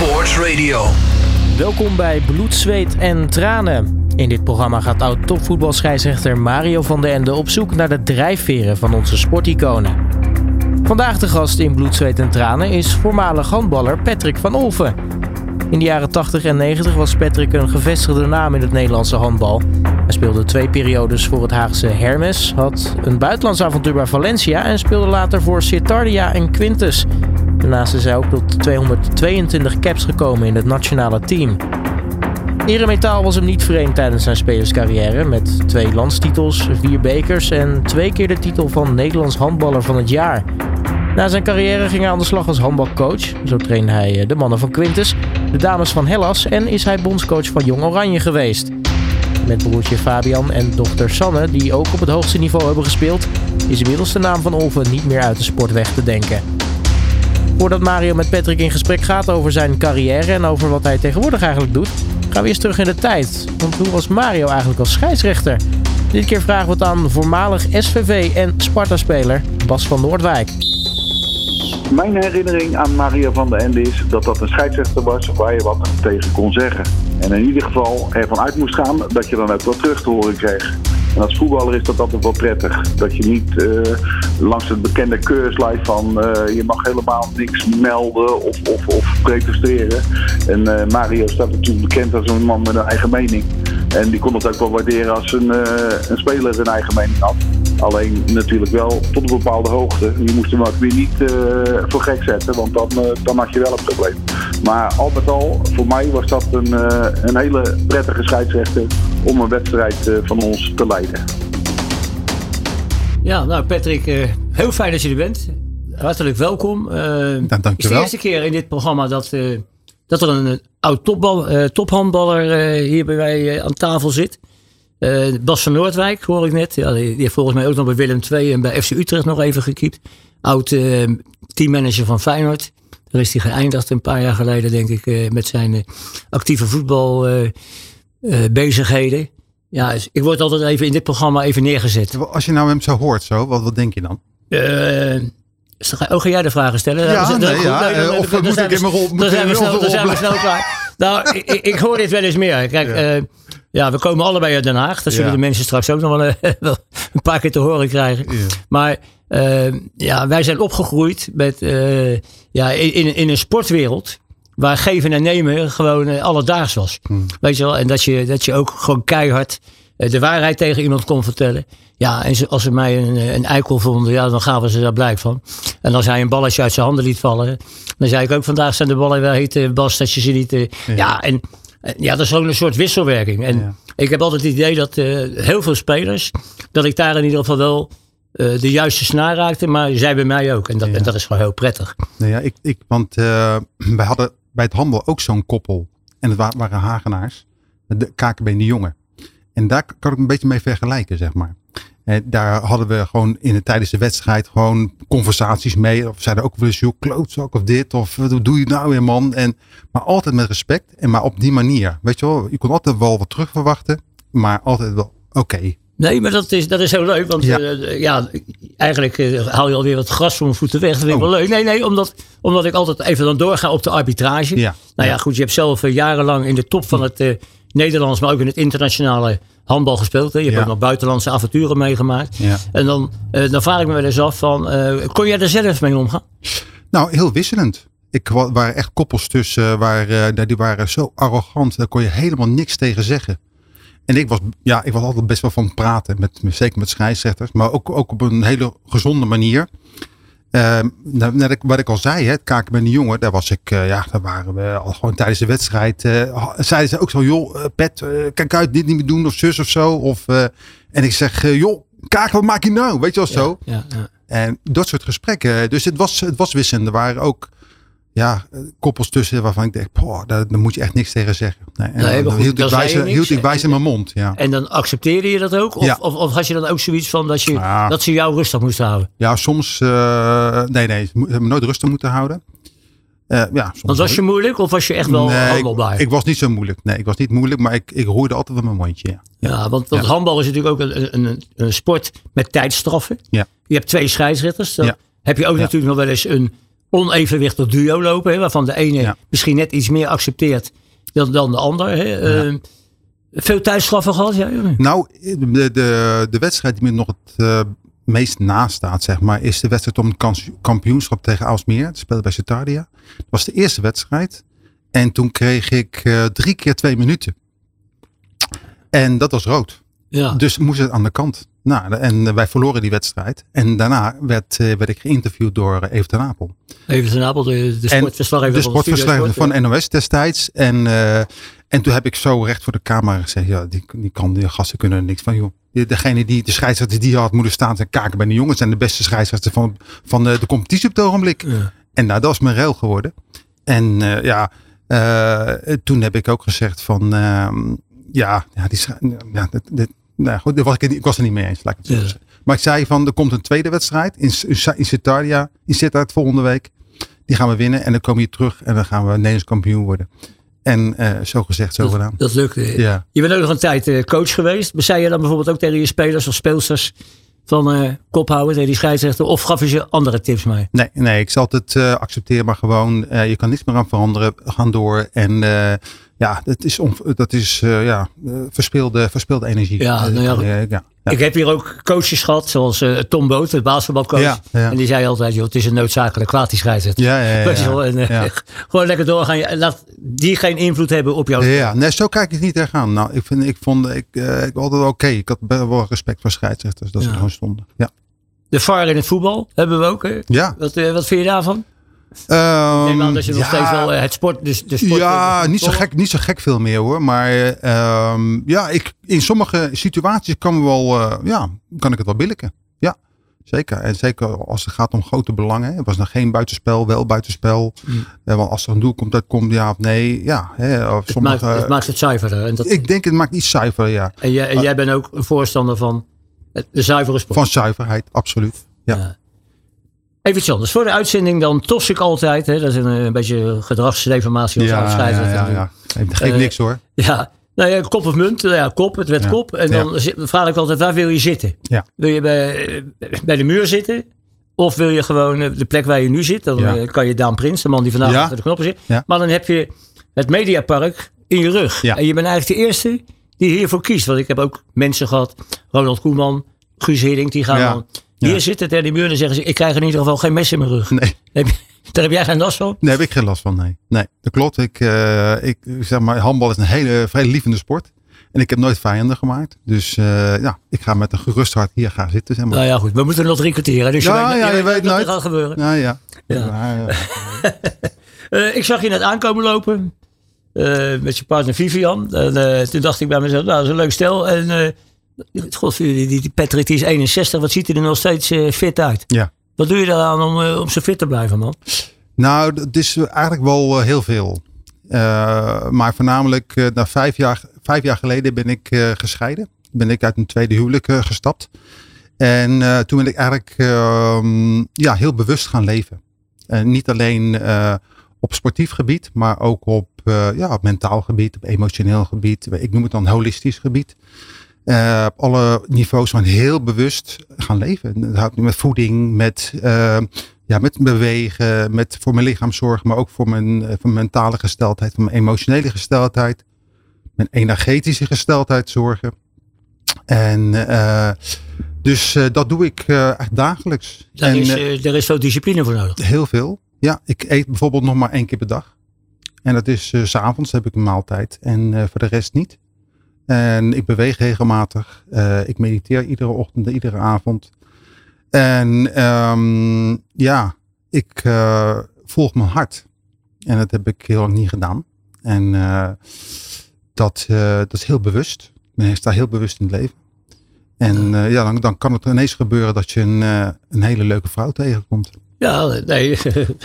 Sports Radio. Welkom bij Bloed, Zweet en Tranen. In dit programma gaat oud-topvoetbalscheidsrechter Mario van den Ende op zoek naar de drijfveren van onze sporticonen. Vandaag de gast in Bloed, Zweet en Tranen is voormalig handballer Patrick van Olven. In de jaren 80 en 90 was Patrick een gevestigde naam in het Nederlandse handbal. Hij speelde twee periodes voor het Haagse Hermes, had een buitenlands avontuur bij Valencia en speelde later voor Citardia en Quintus. Daarnaast is hij ook tot 222 caps gekomen in het nationale team. Eremetaal was hem niet vreemd tijdens zijn spelerscarrière met twee landstitels, vier bekers en twee keer de titel van Nederlands handballer van het jaar. Na zijn carrière ging hij aan de slag als handbalcoach. Zo trainde hij eh, de mannen van Quintus, de dames van Hellas en is hij bondscoach van Jong Oranje geweest. Met broertje Fabian en dochter Sanne, die ook op het hoogste niveau hebben gespeeld, is inmiddels de naam van Olven niet meer uit de sport weg te denken. Voordat Mario met Patrick in gesprek gaat over zijn carrière en over wat hij tegenwoordig eigenlijk doet, gaan we eerst terug in de tijd. Want hoe was Mario eigenlijk als scheidsrechter? Dit keer vragen we het aan voormalig SVV en Sparta-speler Bas van Noordwijk. Mijn herinnering aan Mario van der Ende is dat dat een scheidsrechter was waar je wat tegen kon zeggen. En in ieder geval ervan uit moest gaan dat je dan ook wat terug te horen kreeg. En als voetballer is dat altijd wel prettig. Dat je niet uh, langs het bekende keurslijf van uh, je mag helemaal niks melden of, of, of protesteren. En uh, Mario staat natuurlijk bekend als een man met een eigen mening. En die kon het ook wel waarderen als een, een speler een eigen mening had. Alleen natuurlijk wel tot een bepaalde hoogte. Je moest hem ook weer niet voor gek zetten, want dan, dan had je wel een probleem. Maar al met al, voor mij was dat een, een hele prettige scheidsrechter om een wedstrijd van ons te leiden. Ja, nou Patrick, uh, heel fijn dat je er bent. Hartelijk welkom. Uh, Dan, dank je Het is de eerste keer in dit programma dat, uh, dat er een oud topbal, tophandballer hier bij mij aan tafel zit. Bas van Noordwijk hoor ik net. Ja, die, die, heeft volgens mij ook nog bij Willem II en bij FC Utrecht nog even gekiept. Oud teammanager van Feyenoord. Daar is hij geëindigd een paar jaar geleden, denk ik, met zijn actieve voetbalbezigheden. Ja, dus ik word altijd even in dit programma even neergezet. Als je nou hem zo hoort, zo, wat, wat denk je dan? Uh, oh, ga jij de vragen stellen? Ja, ja. Nee, of dan moet ik in mijn rol Dan zijn we snel, klaar. Nou, ik, ik, hoor dit wel eens meer. Kijk, ja. Uh, ja, we komen allebei uit Den Haag. Dat zullen ja. de mensen straks ook nog wel, wel, een paar keer te horen krijgen. Ja. Maar ja, wij zijn opgegroeid met, ja, in, in een sportwereld waar geven en nemen gewoon uh, alledaags was. Hmm. Weet je wel? En dat je, dat je ook gewoon keihard uh, de waarheid tegen iemand kon vertellen. Ja, en ze, als ze mij een, een eikel vonden, ja, dan gaven ze daar blijk van. En als hij een balletje uit zijn handen liet vallen, dan zei ik ook vandaag zijn de ballen wel heet, Bas, dat je ze niet... ja. ja, en ja, dat is gewoon een soort wisselwerking. En ja. ik heb altijd het idee dat heel veel spelers, dat ik daar in ieder geval wel uh, de juiste snaar raakte, maar zij bij mij ook. En dat, ja. en dat is gewoon heel prettig. Nou ja, ik, ik, want uh, wij hadden bij het handel ook zo'n koppel. En het waren Hagenaars. De KKB de Jongen. En daar kan ik een beetje mee vergelijken, zeg maar. En daar hadden we gewoon in de, tijdens de wedstrijd gewoon conversaties mee. Of zeiden ook wel eens, joh, klootzak of dit. Of wat doe je nou weer, man? En, maar altijd met respect. En maar op die manier. Weet je wel, je kon altijd wel wat terug verwachten. Maar altijd wel, oké. Nee, maar dat is, dat is heel leuk. Want ja, uh, ja eigenlijk uh, haal je alweer wat gras van mijn voeten weg. Dat vind ik oh. wel leuk. Nee, nee, omdat, omdat ik altijd even dan doorga op de arbitrage. Ja. Nou ja, goed, je hebt zelf uh, jarenlang in de top van het Nederlands, maar ook in het internationale handbal gespeeld. Hè. Je hebt Ja. ook nog buitenlandse avonturen meegemaakt. Ja. En dan, dan vraag ik me wel eens af van, kon jij er zelf mee omgaan? Nou, heel wisselend. Ik wa- waren echt koppels tussen, waar, die waren zo arrogant. Daar kon je helemaal niks tegen zeggen. En ik was, ja, ik was altijd best wel van praten, met, zeker met scheidsrechters, maar ook, ook op een hele gezonde manier. Uh, net wat ik al zei, hè, het kaken met een jongen, daar was ik, uh, ja, daar waren we al gewoon tijdens de wedstrijd. Uh, zeiden ze ook zo, joh, uh, Pet, kijk uit, dit niet meer doen of zus of zo. Of, en ik zeg, joh, kaken, wat maak je nou? Weet je wel zo. Ja, ja. En dat soort gesprekken. Dus het was, het was wisselend. Er waren ook ja, koppels tussen waarvan ik denk, poh, daar, daar moet je echt niks tegen zeggen. Nee, en Nee, dan goed, hield, ik wijs, je niks. hield ik wijs in mijn mond. Ja. En dan accepteerde je dat ook? Of, Ja. of, of had je dan ook zoiets van dat, je, Ja. dat ze jou rustig moesten houden? Ja, soms. eh, nee, nee. Ze hebben nooit rustig moeten houden. Eh, ja, soms Want was je moeilijk of was je echt wel nee, handelbaar? ik, ik was niet zo moeilijk. Nee, ik was niet moeilijk, maar ik, ik roerde altijd met mijn mondje. Ja. Ja, want, want handbal is natuurlijk ook een, een, een, sport met tijdstraffen. Ja. Je hebt twee scheidsrechters. Dan heb je ook natuurlijk nog wel eens een onevenwichtig duo lopen. Hè, waarvan de ene misschien net iets meer accepteert dan, dan de ander. Hè. Uh, veel thuisstraffen gehad? Ja, nou, de, de, de wedstrijd die me nog het uh, meest naast staat, zeg maar, is de wedstrijd om het kampioenschap tegen Aalsmeer. Dat speelde bij Cetardia. Dat was de eerste wedstrijd. En toen kreeg ik uh, drie keer twee minuten. En dat was rood. Ja. Dus moest het aan de kant. Nou, en wij verloren die wedstrijd. En daarna werd, uh, werd ik geïnterviewd door uh, Even ten Apel. Even ten Apel, de, de sportverslaggever de sportverslaggever van, NOS destijds. En, uh, en toen heb ik zo recht voor de camera gezegd. Ja, die, die, kan, die gasten kunnen er niks van. Joh. Degene die, de scheidsrechter die had moeten staan en kaken bij de jongens. zijn de beste scheidsrechter van, van de, de competitie op het ogenblik. Ja. En nou, dat was mijn ruil geworden. En ja, toen heb ik ook gezegd van... Ehm, ja, ja, die, ja nou goed, was ik, ik, was er niet mee eens. Laat ik het ja. Maar ik zei van, er komt een tweede wedstrijd in, in Sittard, in Sittard volgende week. Die gaan we winnen en dan komen we hier terug en dan gaan we Nederlands kampioen worden. En uh, zo gezegd, zo gedaan. Dat lukt. Ja. Je bent ook nog een tijd uh, coach geweest. Zei je dan bijvoorbeeld ook tegen je spelers of speelsters van uh, kop houden tegen die scheidsrechter? Of gaf je ze andere tips mee? Nee, nee ik zal het accepteren, maar gewoon, je kan niets meer aan veranderen. Gaan door en ja, dat is, on, dat is uh, ja, verspeelde, verspeelde energie. Ja, nou ja, ja, ja, Ik heb hier ook coaches gehad, zoals uh, Tom Boot, de basketbalcoach. En die zei altijd, joh, het is een noodzakelijk kwaad die scheidsrechter. Ja, ja, uh, gewoon lekker doorgaan. Laat die geen invloed hebben op jou. Ja, nee, zo kijk ik niet tegenaan. Nou, ik, vind, ik vond, ik, ik altijd oké. Okay. Ik had wel respect voor scheidsrechters, dat ze gewoon stonden. Ja. De VAR in het voetbal hebben we ook. Hè? Ja. Wat, wat vind je daarvan? Um, neem aan dat je nog steeds wel eh, het sport, dus de sport. Ja, niet zo, gek, niet zo gek veel meer hoor. Maar um, ja, ik, in sommige situaties kan, wel, uh, ja, kan ik het wel billiken. Ja, zeker. En zeker als het gaat om grote belangen. Het was nog geen buitenspel, wel buitenspel. Mm. Uh, want als er een doel komt, dat komt ja of nee. Ja, hè, of het, sommige, maakt, het maakt het zuiverder. En dat, ik denk het maakt iets zuiverder, ja. En jij, en jij bent ook een voorstander van de zuivere sport? Van zuiverheid, absoluut. ja. ja. Even iets anders. Voor de uitzending dan tos ik altijd. Hè, dat is een, een beetje gedragsdeformatie. Ja, ja, ja, ja, ja. Geeft niks hoor. Ja, nou ja, kop of munt. Ja, kop, het werd kop. En dan vraag ik altijd, waar wil je zitten? Ja. Wil je bij, bij de muur zitten? Of wil je gewoon de plek waar je nu zit? Dan kan je Daan Prins, de man die vandaag achter de knoppen zit. Maar dan heb je het Mediapark in je rug. En je bent eigenlijk de eerste die hiervoor kiest. Want ik heb ook mensen gehad, Ronald Koeman, Guus Hiddink, die gaan dan hier ja. zitten tegen die muur en zeggen ze, ik krijg in ieder geval geen mes in mijn rug. Nee. Heb daar heb jij geen last van? Nee, heb ik geen last van, nee. Nee, dat klopt. Ik, uh, ik zeg maar, handbal is een hele vrij lievende sport. En ik heb nooit vijanden gemaakt. Dus uh, ja, ik ga met een gerust hart hier gaan zitten. Zeg maar. Nou ja, goed. We moeten nog drie kwartier. Dus ja, je, ja, je, weet, nooit. gaat gebeuren. Ja, ja. ja. ja, uh, ik zag je net aankomen lopen. met je partner Vivian. En toen dacht ik bij mezelf, nou, dat is een leuk stel. En God, die, die Patrick die is 61, wat ziet hij er nog steeds uh, fit uit? Ja. Wat doe je eraan om, uh, om zo fit te blijven, man? Nou, het is eigenlijk wel uh, heel veel. maar voornamelijk, na vijf jaar, vijf jaar geleden ben ik gescheiden. Ben ik uit een tweede huwelijk gestapt. En toen ben ik eigenlijk ehm, ja, heel bewust gaan leven. niet alleen op sportief gebied, maar ook op, ja, op mentaal gebied, op emotioneel gebied. Ik noem het dan holistisch gebied. Uh, op alle niveaus van heel bewust gaan leven. Dat houdt met voeding, met, uh, ja, met bewegen, met voor mijn lichaam zorgen, maar ook voor mijn, uh, voor mijn mentale gesteldheid, voor mijn emotionele gesteldheid, mijn energetische gesteldheid zorgen. En dus dat doe ik echt dagelijks. En, is, er is veel discipline voor nodig. Heel veel. Ja, ik eet bijvoorbeeld nog maar één keer per dag. En dat is s s'avonds heb ik een maaltijd en voor de rest niet. En ik beweeg regelmatig. Uh, ik mediteer iedere ochtend, iedere avond. En um, ja, ik uh, volg mijn hart. En dat heb ik heel lang niet gedaan. En uh, dat, dat is heel bewust. Men staat heel bewust in het leven. En ja, dan, dan kan het ineens gebeuren dat je een, een hele leuke vrouw tegenkomt. Ja, nee.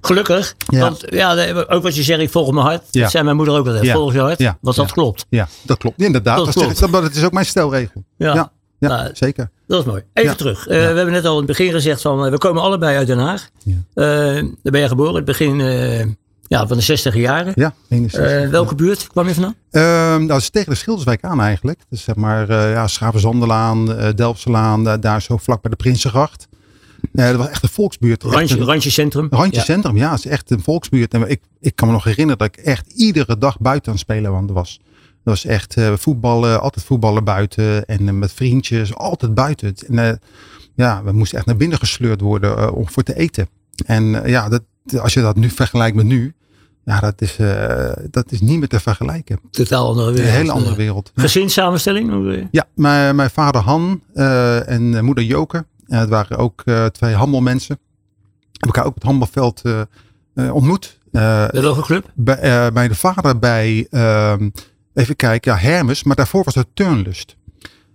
Gelukkig. Ja. Want ja, ook wat je zegt, ik volg mijn hart. Ja. Dat zei mijn moeder ook altijd. Ja. Volg je hart. Ja. Want dat klopt. Ja, dat klopt. Inderdaad. Dat, dat, klopt. dat, is ook mijn stelregel. Ja, ja. ja nou, zeker. Dat is mooi. Even terug. Uh, we hebben net al in het begin gezegd van, uh, we komen allebei uit Den Haag. Ja. Uh, daar ben je geboren. Het begin ja, van de 60 jaren. Ja, 61. welke buurt kwam je vandaan? Ehm, nou, dat is tegen de Schilderswijk aan eigenlijk. Dus zeg maar, ja, Schavenzanderlaan, Delftselaan, daar zo vlak bij de Prinsengracht. Nee, dat was echt een volksbuurt. Randje, Echt een- randje centrum. Randje Ja. Centrum, ja, het is echt een volksbuurt. En ik, ik kan me nog herinneren dat ik echt iedere dag buiten aan het spelen was. Dat was echt eh, voetballen, altijd voetballen buiten. En eh, met vriendjes, altijd buiten. En, eh, ja, we moesten echt naar binnen gesleurd worden om voor te eten. En ja, dat, als je dat nu vergelijkt met nu, ja, dat is, dat is niet meer te vergelijken. Totaal andere Een wereld. hele andere wereld. Gezinssamenstelling? Ja, mijn, mijn vader Han en moeder Joke. En het waren ook eh, twee handelmensen. Heb elkaar ook op het handbalveld eh, eh, ontmoet. Eh, welke club? bij, eh, bij de vader bij, ehm, even kijken, ja, Hermes. Maar daarvoor was het Turnlust.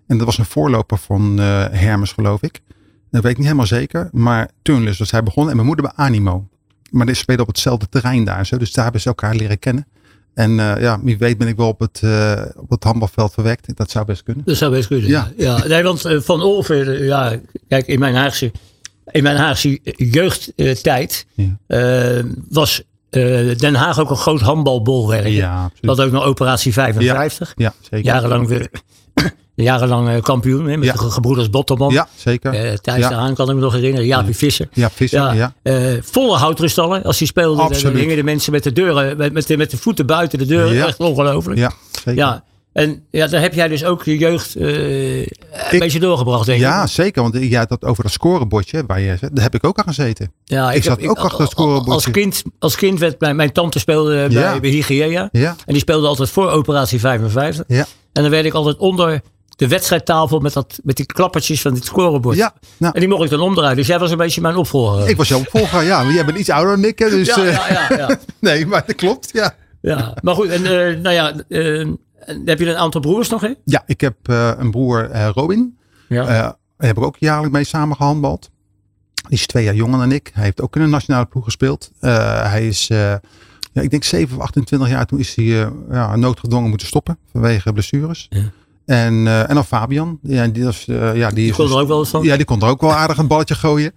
En dat was een voorloper van eh, Hermes, geloof ik. Dat weet ik niet helemaal zeker. Maar Turnlust was hij begonnen. En mijn moeder bij Animo. Maar die speelde op hetzelfde terrein daar. Zo. Dus daar hebben ze elkaar leren kennen. En eh, ja, wie weet ben ik wel op het, eh, op het handbalveld verwekt. Dat zou best kunnen. Dat zou best kunnen. Ja. ja. Nee, want eh, Van Olver, eh, ja, kijk, in mijn Haagse, in mijn Haagse jeugdtijd Ja. was Den Haag ook een groot handbalbolwerk. Ja, absoluut. Dat ook nog operatie 55. Ja, zeker. Jarenlang, weer, jarenlang kampioen hè, met de ge- gebroeders Botterman. Ja, zeker. Eh, Thijs de Haan kan ik me nog herinneren. Jaapie Visser. ja, Visser. Ja, Ja, eh, volle houtrustallen. Als hij speelde, dan- dan Absoluut. hingen de mensen met de deuren, met, met, de, met de voeten buiten de deuren. Echt ongelooflijk. ja zeker. Ja, en ja, daar heb jij dus ook je jeugd eh, een beetje doorgebracht, denk ik. Ja, zeker. Want jij had dat over dat scorebordje. Waar je, daar heb ik ook aan gezeten. Ja, ik zat ook achter het scorebordje. Als kind, als kind werd mijn, mijn tante speelde bij, Ja. bij Hygiea. Ja, En die speelde altijd voor operatie 55. ja. En dan werd ik altijd onder de wedstrijdtafel met, dat, met die klappertjes van dit scorebord. ja. Nou, En die mocht ik dan omdraaien. Dus jij was een beetje mijn opvolger. ik was jouw opvolger. Ja, maar jij bent iets ouder dan ik. Hè, dus, ja, eh, ja, ja, ja, nee, maar dat klopt. Ja, ja. Maar goed, en eh, nou ja, eh, heb je een aantal broers nog, hè? ja ik heb een broer Robin. Ja. Daar heb ik ook jaarlijks mee samen gehandbald. Die is twee jaar jonger dan ik. Hij heeft ook in een nationale ploeg gespeeld. Hij is, ja, ik denk 7 of 28 jaar. Toen is hij ja, noodgedwongen moeten stoppen vanwege blessures. Ja. En, eh, en dan Fabian. Ja, die, was, eh, ja, die, kon er ook wel eens van. Ja, die kon er ook wel aardig een balletje gooien.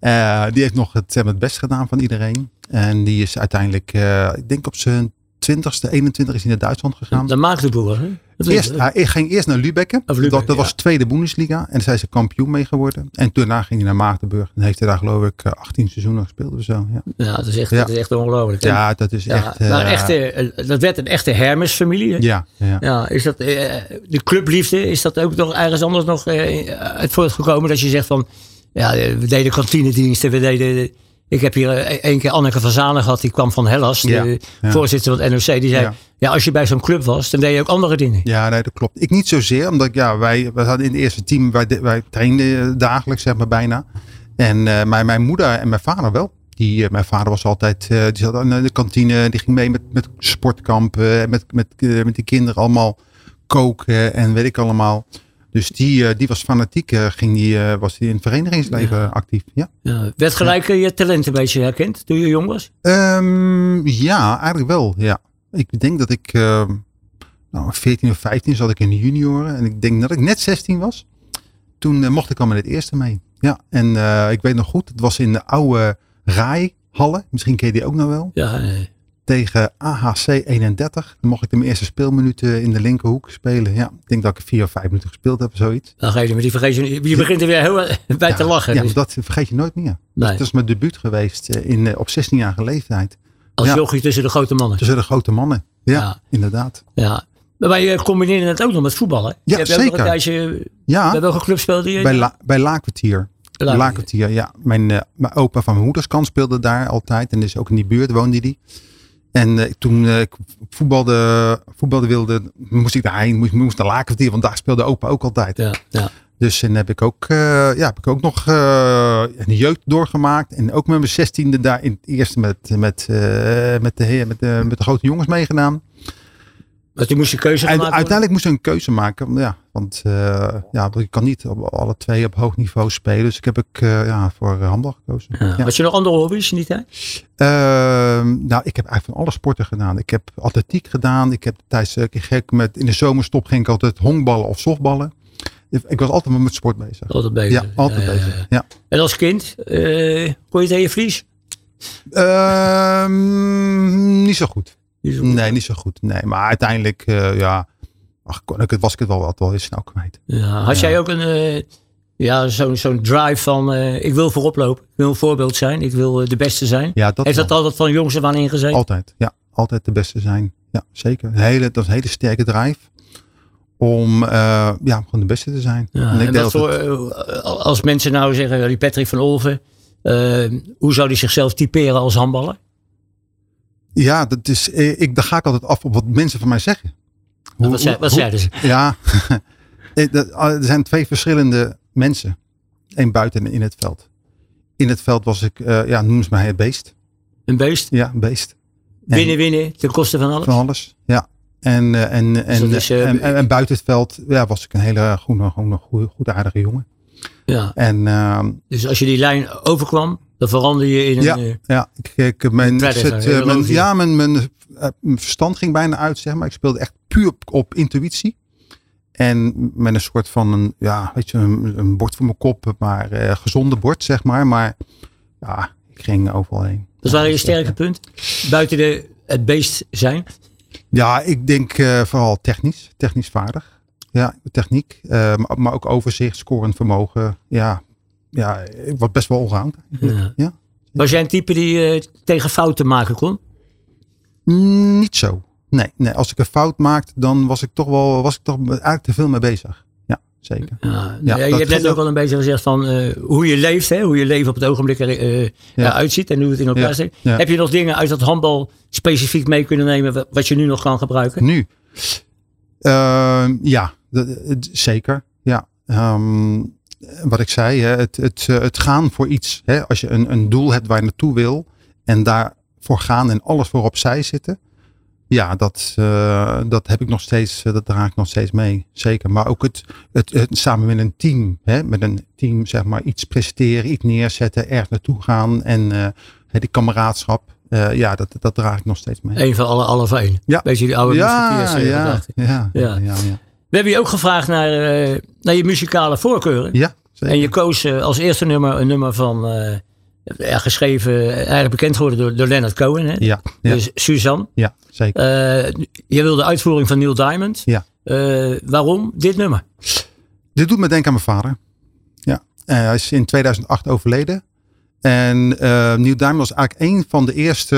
Eh, die heeft nog het, het best gedaan van iedereen. En die is uiteindelijk, ik denk op zijn 20ste, 21 is hij naar Duitsland gegaan. Maakte boer, hè? Dat Eerst, hij ging eerst naar Lübeck. Dat dat ja. was tweede Bundesliga. En daar zijn ze kampioen mee geworden. En daarna ging hij naar Maagdenburg. En heeft hij daar geloof ik eh, 18 seizoenen gespeeld of zo. Ja, Ja, dat is echt, Ja. dat is echt ongelooflijk. hè? ja dat is Ja, echt... eh, echte, eh, dat werd een echte Hermes-familie. ja, ja. Ja, is dat, eh, de clubliefde, is dat ook nog ergens anders nog eh, uit voortgekomen? Dat je zegt van, ja, eh, we deden kantinediensten, we deden... Ik heb hier eh, één keer Anneke van Zanen gehad, die kwam van Hellas, Ja, de ja. voorzitter van het NOC. Die zei, ja. Ja. als je bij zo'n club was, dan deed je ook andere dingen. Ja, nee, dat klopt. Ik niet zozeer, omdat ja, wij, wij hadden in het eerste team, wij, de- wij trainden eh, dagelijks, zeg maar bijna. En eh, mijn, mijn moeder en mijn vader wel. Die, mijn vader was altijd, die zat in de kantine, die ging mee met, met sportkampen, met, met, met die kinderen allemaal koken en weet ik allemaal. Dus die, eh, die was fanatiek, eh, ging die, eh, was die in het verenigingsleven actief. Ja. Ja. Werd gelijk je talent een beetje herkend toen je jong was? Ehm, ja, eigenlijk wel. Ja. Ik denk dat ik, ehm, nou, 14 of 15 zat ik in de junioren. En ik denk dat ik net 16 was. Toen mocht ik al met het eerste mee. Ja, en ik weet nog goed, het was in de oude Rai-hallen. Misschien ken je die ook nog wel. Ja, Tegen AHC 31. Dan mocht ik de eerste speelminuten in de linkerhoek spelen. Ja, ik denk dat ik vier of vijf minuten gespeeld heb of zoiets. dan ga je, maar die vergeet je, je begint er weer heel bij te lachen. Ja, Dus dat vergeet je nooit meer. Nee. Dat is mijn debuut geweest eh, in, eh, op 16-jarige leeftijd. als ja. jochie tussen de grote mannen. Tussen de grote mannen. Ja, Ja. inderdaad. Ja. Maar je combineerde het ook nog met voetballen. Ja, je zeker. een tijdje, Ja, bij welke club speelde je? Bij, La, bij Laakkwartier. Laak- Laakkwartier, ja. Mijn, eh, mijn opa van mijn moeders kant speelde daar altijd. En dus ook in die buurt woonde die. En eh, toen eh, ik voetbalde, voetbalde wilde, moest ik daarheen. Moest, moest naar Laakkwartier, want daar speelde opa ook altijd. Ja, ja. Dus en heb ik ook, eh, ja, heb ik ook nog eh een jeugd doorgemaakt. En ook met mijn zestiende daar in het eerste met, met, met, de, met, de, met de grote jongens meegedaan. Moest je keuze En gemaakt worden? uiteindelijk moest ik een keuze maken. Ja, want eh, ja, ik kan niet op alle twee op hoog niveau spelen. Dus ik heb ik, eh, ja, voor eh, handbal gekozen. Ja. Ja. Had je nog andere hobby's die tijd? Ehm, nou, ik heb eigenlijk van alle sporten gedaan. Ik heb atletiek gedaan. Ik heb tijdens, ik gek met, in de zomerstop ging ik altijd honkballen of softballen. Ik- was altijd met sport bezig. Altijd bezig. Ja, altijd bezig. ja. En als kind, kon je het je vlies? Ehm, niet zo goed. Niet zo goed. Nee, niet zo goed. Nee, maar uiteindelijk, eh, ja, ach, kon ik, was ik het wel wat wel heel snel kwijt. Ja. Had jij ook een, eh, Ja, zo'n zo'n drive van eh, ik wil voorop lopen. Ik wil een voorbeeld zijn. Ik wil de beste zijn. Ja, dat Heeft dat altijd van jongs af aan ingezeten? Altijd, ja. Altijd de beste zijn. Ja, zeker. Een hele, dat is een hele sterke drive. Om ja, gewoon de beste te zijn. Ja, en ik en dat voor, het- als mensen nou zeggen, die Patrick van Olven, hoe zou die zichzelf typeren als handballer? Ja, dat is, eh, ik, daar ga ik altijd af op wat mensen van mij zeggen. Hoe- wat, zei, wat hoe- zeiden ze? Ja, Eh, ah, er zijn twee verschillende mensen. Eén buiten en in het veld. In het veld was ik, eh, ja, noem ze mij het beest. Een beest? Ja, een beest. En- Winnen, winnen, ten koste van alles? Van alles, ja. En, en, en, dat is, eh, en, en, en buiten het veld ja, was ik een hele goede, goede, goede aardige jongen. Ja. En ehm, Dus als je die lijn overkwam, dan verander je in een... Ja. eh, ja, ik, ik, mijn, Predator, het, heel eh, mijn, ja, mijn, mijn, eh, mijn verstand ging bijna uit, zeg maar. Ik speelde echt puur op, op intuïtie. En met een soort van een, ja, weet je, een, een bord voor mijn kop, maar eh, gezonde bord, zeg maar. Maar ja, ik ging overal heen. dat waren je Ja, sterke punten? Buiten de, het beest zijn? Ja, ik denk eh, vooral technisch, technisch vaardig. Ja, techniek, eh, maar, maar ook overzicht, scorend vermogen. Ja, ja, ik was best wel allround. Ja. Ja. Was jij een type die eh, tegen fouten maken kon? Mm, Niet zo. Nee, nee, als ik een fout maakte, dan was ik toch wel, was ik toch eigenlijk te veel mee bezig. Ja, zeker. Ja, Ja, ja, je hebt net ook al een beetje gezegd van eh, hoe je leeft, hè? hoe je leven op het ogenblik eh, Ja. eruit ziet en hoe het in elkaar zit. Heb je nog dingen uit dat handbal specifiek mee kunnen nemen wa- wat je nu nog kan gebruiken? Nu. Ehm, ja, zeker. Ja. Ehm, wat ik zei, hè, het, het, eh, het gaan voor iets. Hè, als je een, een doel hebt waar je naartoe wil en daarvoor gaan en alles voor opzij zitten. Ja, dat, eh, dat heb ik nog steeds, eh, dat draag ik nog steeds mee. Zeker. Maar ook het, het, het samen met een team, hè, met een team zeg maar iets presteren, iets neerzetten, ergens naartoe gaan en hè, die kameraadschap. ja, dat, dat draag ik nog steeds mee. Eén van alle, alle vijf. Ja. Beetje die oude Ja, ja, ja, ja, Ja. Hebben je ook gevraagd naar, eh, naar je muzikale voorkeuren. Ja, zeker. En je koos eh, als eerste nummer een nummer van, eh, ja, geschreven, eigenlijk bekend geworden door, door Leonard Cohen. Hè? Ja, ja, Dus Suzanne. ja zeker. Je wil de uitvoering van Neil Diamond. Ja. Waarom dit nummer? Dit doet me denken aan mijn vader. Ja. Hij is in 2008 overleden. En Neil Diamond was eigenlijk een van de eerste.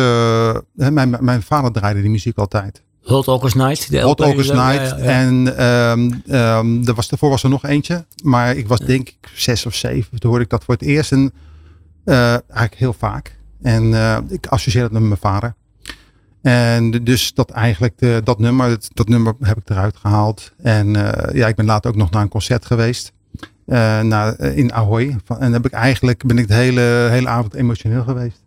hè, mijn, mijn vader draaide die muziek altijd. Hot August Night. De Hot August Night. ja, ja. En ehm, er was, daarvoor was er nog eentje. Maar ik was denk ik zes of zeven. Toen hoorde ik dat voor het eerst. En eh, eigenlijk heel vaak. En eh, ik associeer dat met mijn vader. En dus dat eigenlijk, de, dat nummer, dat, dat nummer heb ik eruit gehaald. En eh, ja, ik ben later ook nog naar een concert geweest. eh, naar, eh, in Ahoy. En heb ik eigenlijk, ben ik de hele, hele avond emotioneel geweest.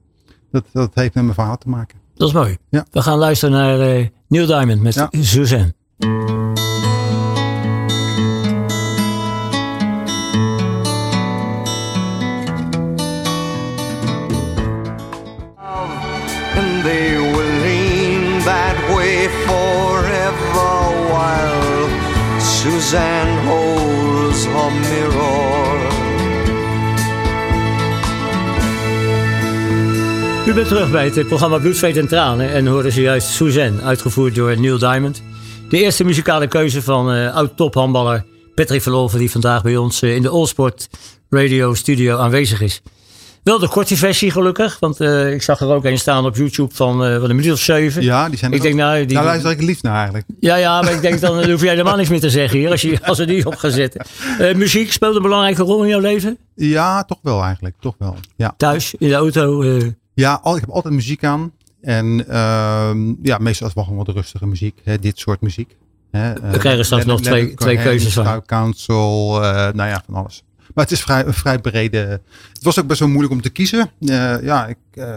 Dat, dat heeft met mijn vader te maken. Dat is mooi. Ja. We gaan luisteren naar eh, Neil Diamond met Ja. Suzanne. and they will lean that way forever while Suzanne holds her mirror. U bent terug bij het programma Bloed, Zweet en Tranen en hoorden ze juist Suzanne, uitgevoerd door Neil Diamond. De eerste muzikale keuze van eh oud-tophandballer Patrick Verloven, die vandaag bij ons eh, in de Allsport Radio Studio aanwezig is. Wel de korte versie gelukkig, want eh, ik zag er ook een staan op YouTube van, eh, van een minuut of zeven. Ja, die zijn Ik er denk ook- nou, die, Daar luister ik liefst naar eigenlijk. ja, ja, maar ik denk dan, hoef jij helemaal niks meer te zeggen hier als, je, als we die op gaan zetten. Muziek speelt een belangrijke rol in jouw leven? Ja, toch wel eigenlijk. Toch wel. Ja, Thuis, in de auto? Eh, ja al, ik heb altijd muziek aan. En ehm, ja, meestal is het wel gewoon wat rustige muziek. Hè, dit soort muziek. Hè, We krijgen straks nog twee- twee keuzes van. Council, eh, nou ja, van alles. Maar het is vrij, een vrij brede. Het was ook best wel moeilijk om te kiezen. Eh, ja, ik, eh,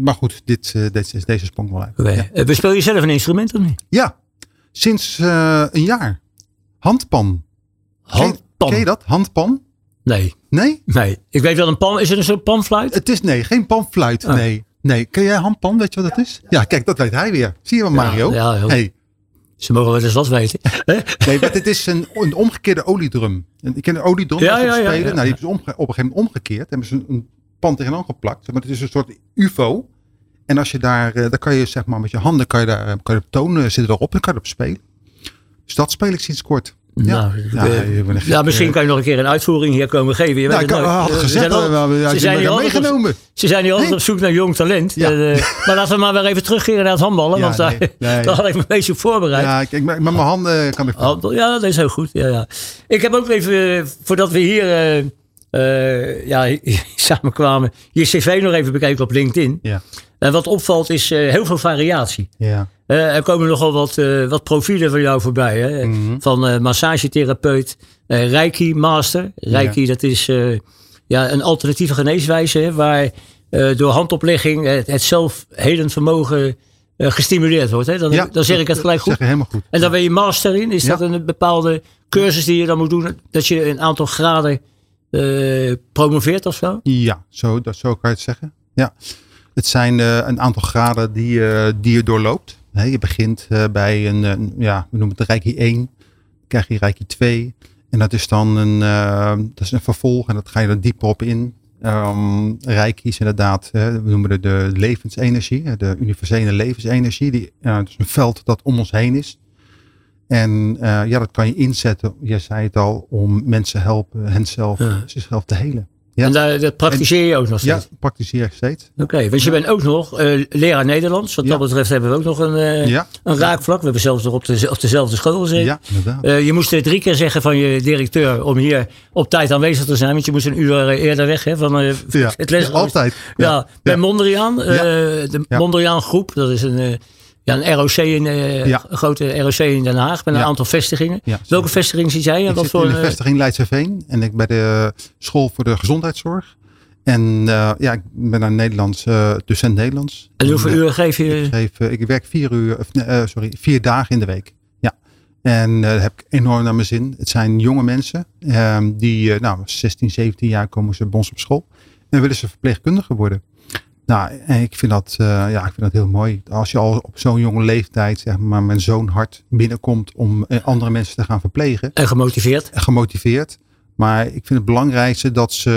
maar goed, dit, eh, deze, deze sprong wel uit. oké. Ja. Eh, Bespeel je zelf een instrument of niet? Ja, sinds eh, een jaar. Handpan. Ken, Handpan? ken je dat? Handpan? Nee, Nee? nee. Ik weet wel een pan. Is het een soort panfluit? Het is nee, geen panfluit. Ah. Nee. Nee, ken jij handpan? Weet je wat dat is? Ja, kijk, dat weet hij weer. Zie je wel, Mario? ja, heel- hey, Ze mogen wel eens wat weten. Nee, maar dit is een, een omgekeerde oliedrum. Ik ken een oliedrum Ja, ja, ja, spelen. ja. Nou, die hebben ze omge- op een gegeven moment omgekeerd. Hebben ze een, een pan tegenaan geplakt. Maar het is een soort UFO. En als je daar, eh, dan kan je zeg maar met je handen, kan je daar, kan je op tonen zitten erop en kan je erop spelen. Dus dat speel ik sinds kort. Nou, Ja, eh, een gek, ja, misschien eh. kan je nog een keer een uitvoering hier komen geven. Je Nou, weet ik het had nooit. had Eh, gezegd, ze zijn al- ze zijn hier altijd op- meegenomen. Ze zijn hier altijd Nee. op zoek naar jong talent. Ja. Eh, maar laten we maar weer even terugkeren naar het handballen. Ja, want daar, nee, daar had ik me een beetje op voorbereid. Ja, ik, met mijn handen kan ik... Handbal, ja, dat is heel goed. Ja, ja. Ik heb ook even, voordat we hier eh, ja, samenkwamen, je cv nog even bekeken op LinkedIn. Ja, En wat opvalt is heel veel variatie. ja. Eh, er komen nogal wat, eh, wat profielen van jou voorbij. Hè? Mhm. Van eh, massagetherapeut, Reiki Master. Reiki, dat is ja, een alternatieve geneeswijze hè, waar door handoplegging het, het zelfhelend vermogen gestimuleerd wordt. Hè? Dan, Ja, dan zeg ik het gelijk goed. je helemaal goed. En dan ben je master in. Is Ja. dat een bepaalde cursus die je dan moet doen? Dat je een aantal graden promoveert of zo? Ja, zo, dat, zo kan je het zeggen. Ja. Het zijn een aantal graden die, die je doorloopt. Je begint eh, bij een, een- ja, we noemen het Reiki 1. Dan krijg je Reiki 2. En dat is dan een, eh, dat is een vervolg en dat ga je er dieper op in. Reiki is inderdaad, we noemen het de levensenergie, de universele levensenergie. Die, ja, het is een veld dat om ons heen is. En eh, ja, dat kan je inzetten, je zei het al, om mensen helpen henzelf, zichzelf te helen. Ja. En daar, dat praktiseer je ook nog Ja, steeds? praktiseer ik steeds. Oké, want je bent ook nog eh, leraar Nederlands. Wat Ja. dat betreft hebben we ook nog een, Ja, een raakvlak. We hebben zelfs nog op, de, op dezelfde school gezeten. ja inderdaad. Eh, je moest drie keer zeggen van je directeur om hier op tijd aanwezig te zijn. Want je moest een uur eerder weg hè, van ja. het les. Ja, altijd. Ja, bij Ja. Mondriaan. Ja. de Ja. Mondriaan groep. Dat is een, ja, een ROC in, eh, Ja. een grote ROC in Den Haag. Met een Ja. aantal vestigingen. Ja, Welke vestiging zit jij? Ik wat zit voor, in de eh, vestiging Leidseveen en ik bij de school voor de gezondheidszorg. En eh, ja, ik ben een Nederlands, eh, docent Nederlands. en hoeveel eh, uur geef je? Ik, geef, eh, ik werk vier uur, of, eh, sorry, vier dagen in de week. Ja. En eh, dat heb ik enorm naar mijn zin. Het zijn jonge mensen ehm, die, eh, nou, 16, 17 jaar komen ze bij ons op school. En willen ze verpleegkundige worden. Nou, en ik vind dat, eh, ja, ik vind dat heel mooi. Als je al op zo'n jonge leeftijd, zeg maar, met zo'n hart binnenkomt om eh, andere mensen te gaan verplegen En gemotiveerd? gemotiveerd. Maar ik vind het belangrijkste dat ze.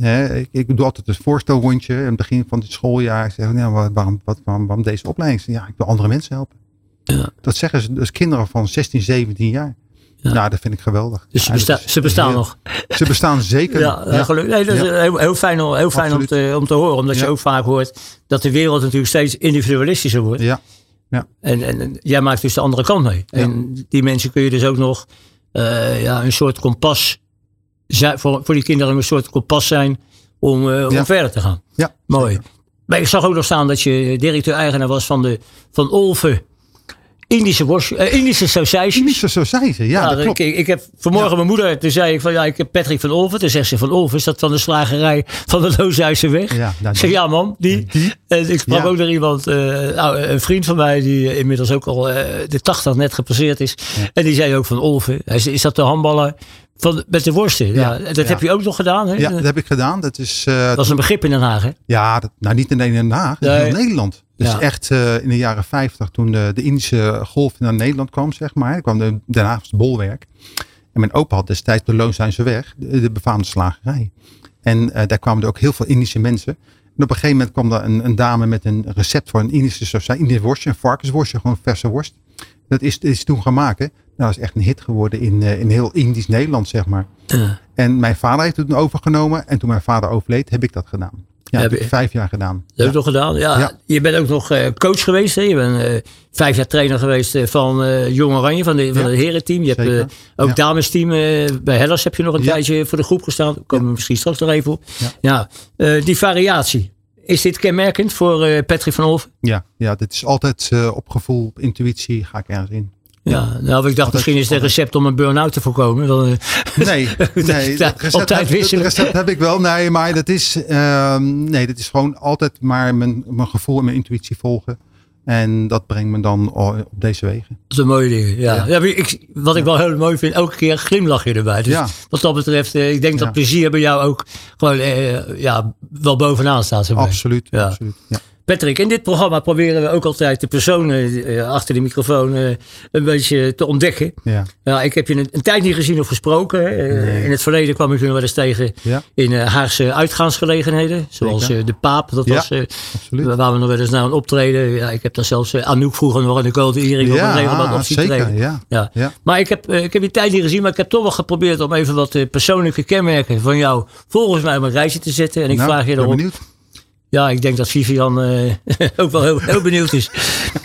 Hè, ik, ik doe altijd een voorstelrondje in het begin van het schooljaar. Ik zeg, nou, wa- waarom, wat, waarom, waarom deze opleiding? Ja, ik wil andere mensen helpen. Ja. Dat zeggen ze, dus kinderen van 16, 17 jaar. Ja. Nou, dat vind ik geweldig. Dus ze, Ja, besta- ze bestaan heel- nog. Ze bestaan zeker. Ja. Ja. gelukkig. Nee, dat is Ja. heel, heel fijn, om- heel fijn om, te, om te horen. Omdat je Ja. ook vaak hoort dat de wereld natuurlijk steeds individualistischer wordt. Ja. En, en, en jij maakt dus de andere kant mee. En die mensen kun je dus ook nog eh, ja, een soort kompas zijn, voor, voor die kinderen een soort kompas zijn om, eh, om Ja. verder te gaan. Ja, Mooi. zeker. Maar ik zag ook nog staan dat je directeur-eigenaar was van de van Olve Indische, worst, eh, Indische sausijsjes. Indische sausijzen, ja, Ja, dat ik, klopt. ik heb vanmorgen mijn moeder, toen zei ik van ja, ik heb Patrick van Olven. Toen zegt ze van Olven, is dat van de slagerij van de Looshuizen weg? Ja, nou, ik zeg ja man, die. Die? En ik sprak Ja. ook naar iemand, eh, nou, een vriend van mij die inmiddels ook al eh, de 80 net gepasseerd is. En die zei ook van Olven, hij zei, is dat de handballer van, met de worsten? Ja, Ja, dat ja. heb je ook nog gedaan hè? Ja, dat heb ik gedaan. Dat is, eh, dat is een begrip in Den Haag hè? Ja, dat, nou niet in Den Haag, Nee. in heel Nederland. Dus Ja. echt eh, in de jaren 50, toen de, de Indische golf naar Nederland kwam, zeg maar. Kwam de Den Haagse bolwerk. En mijn opa had destijds de Loonsijnse weg, de, de befaamde slagerij. En eh, daar kwamen er ook heel veel Indische mensen. En op een gegeven moment kwam er een, een dame met een recept voor een Indische sausage, Indische worstje, een varkensworstje, gewoon verse worst. Dat is, is toen gaan maken. Nou, dat is echt een hit geworden in, eh, in heel Indisch Nederland, zeg maar. En mijn vader heeft het toen overgenomen. En toen mijn vader overleed, heb ik dat gedaan. Ja, Heb je- ik vijf jaar gedaan. Dat heb ik nog gedaan. Ja. Je bent ook nog eh, coach geweest. Hè? Je bent eh, vijf jaar trainer geweest eh, van Jong Oranje, van, de, van het herenteam. Je hebt Zeker. ook damesteam. bij Hellas heb je nog een tijdje voor de groep gestaan. Daar komen we misschien straks nog even op. Ja. Die variatie. Is dit kenmerkend voor Patrick van Olven? Ja, ja, dit is altijd op gevoel, op intuïtie ga ik ergens in. Ja, nou, ik dacht misschien is het een recept om een burn-out te voorkomen. Dan, eh, Nee, nee dat, op tijd heb, dat wisselen. recept heb ik wel. Nee, maar dat is, ehm, nee, dat is gewoon altijd maar mijn, mijn gevoel en mijn intuïtie volgen. En dat brengt me dan o- op deze wegen. dat is een mooie ding. Ja. Ja. Ik, wat ik wel heel mooi vind, elke keer glimlach je erbij. Dus Ja. wat dat betreft, eh, ik denk dat plezier bij jou ook gewoon eh, ja, wel bovenaan staat. zeg maar. Absoluut, absoluut. Ja. Patrick, in dit programma proberen we ook altijd de personen eh, achter de microfoon eh, een beetje te ontdekken. Ja. Ja, ik heb je een, een tijd niet gezien of gesproken. Eh, Nee. In het verleden kwam ik je nog wel eens tegen Ja. in Haagse uitgaansgelegenheden. Zoals Zeker. de Paap, dat Ja, was Absoluut. waar we nog wel eens naar een optreden. Ja, ik heb dan zelfs Anouk vroeger nog in de Code Erik op een regelmatig op zien. Ja. Ja. Ja. Maar ik heb, ik heb je tijd niet gezien, maar ik heb toch wel geprobeerd om even wat persoonlijke kenmerken van jou volgens mij op een rijtje te zetten. En ik Nou, vraag je benieuwd. Ja, ik denk dat Vivian eh, ook wel heel, heel benieuwd is.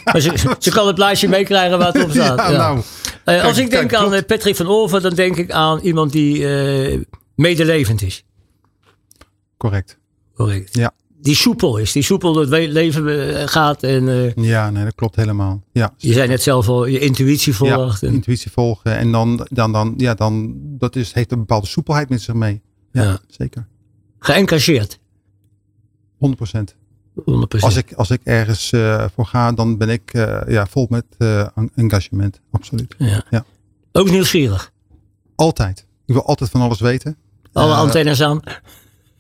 Maar ze, ze kan het blaadje meekrijgen waar het op staat. Ja, Ja. nou. Eh, als ik denk kijk, aan klopt. eh, Patrick van Olven, dan denk ik aan iemand die eh, medelevend is. Correct. Correct. Ja. Die soepel is, die soepel door het leven gaat. En Ja, nee, dat klopt helemaal. Ja. je zei net zelf al, je intuïtie volgt. Ja, en- intuïtie volgen. En dan, dan, dan, ja, dan dat is, heeft een bepaalde soepelheid met zich mee. Ja, Ja. zeker. geëngageerd. 100%. 100%. Als ik, als ik ergens eh, voor ga, dan ben ik eh, ja, vol met eh, en- engagement. Absoluut. ja. Ja. Ook nieuwsgierig. Altijd. Ik wil altijd van alles weten. Alle antennes aan.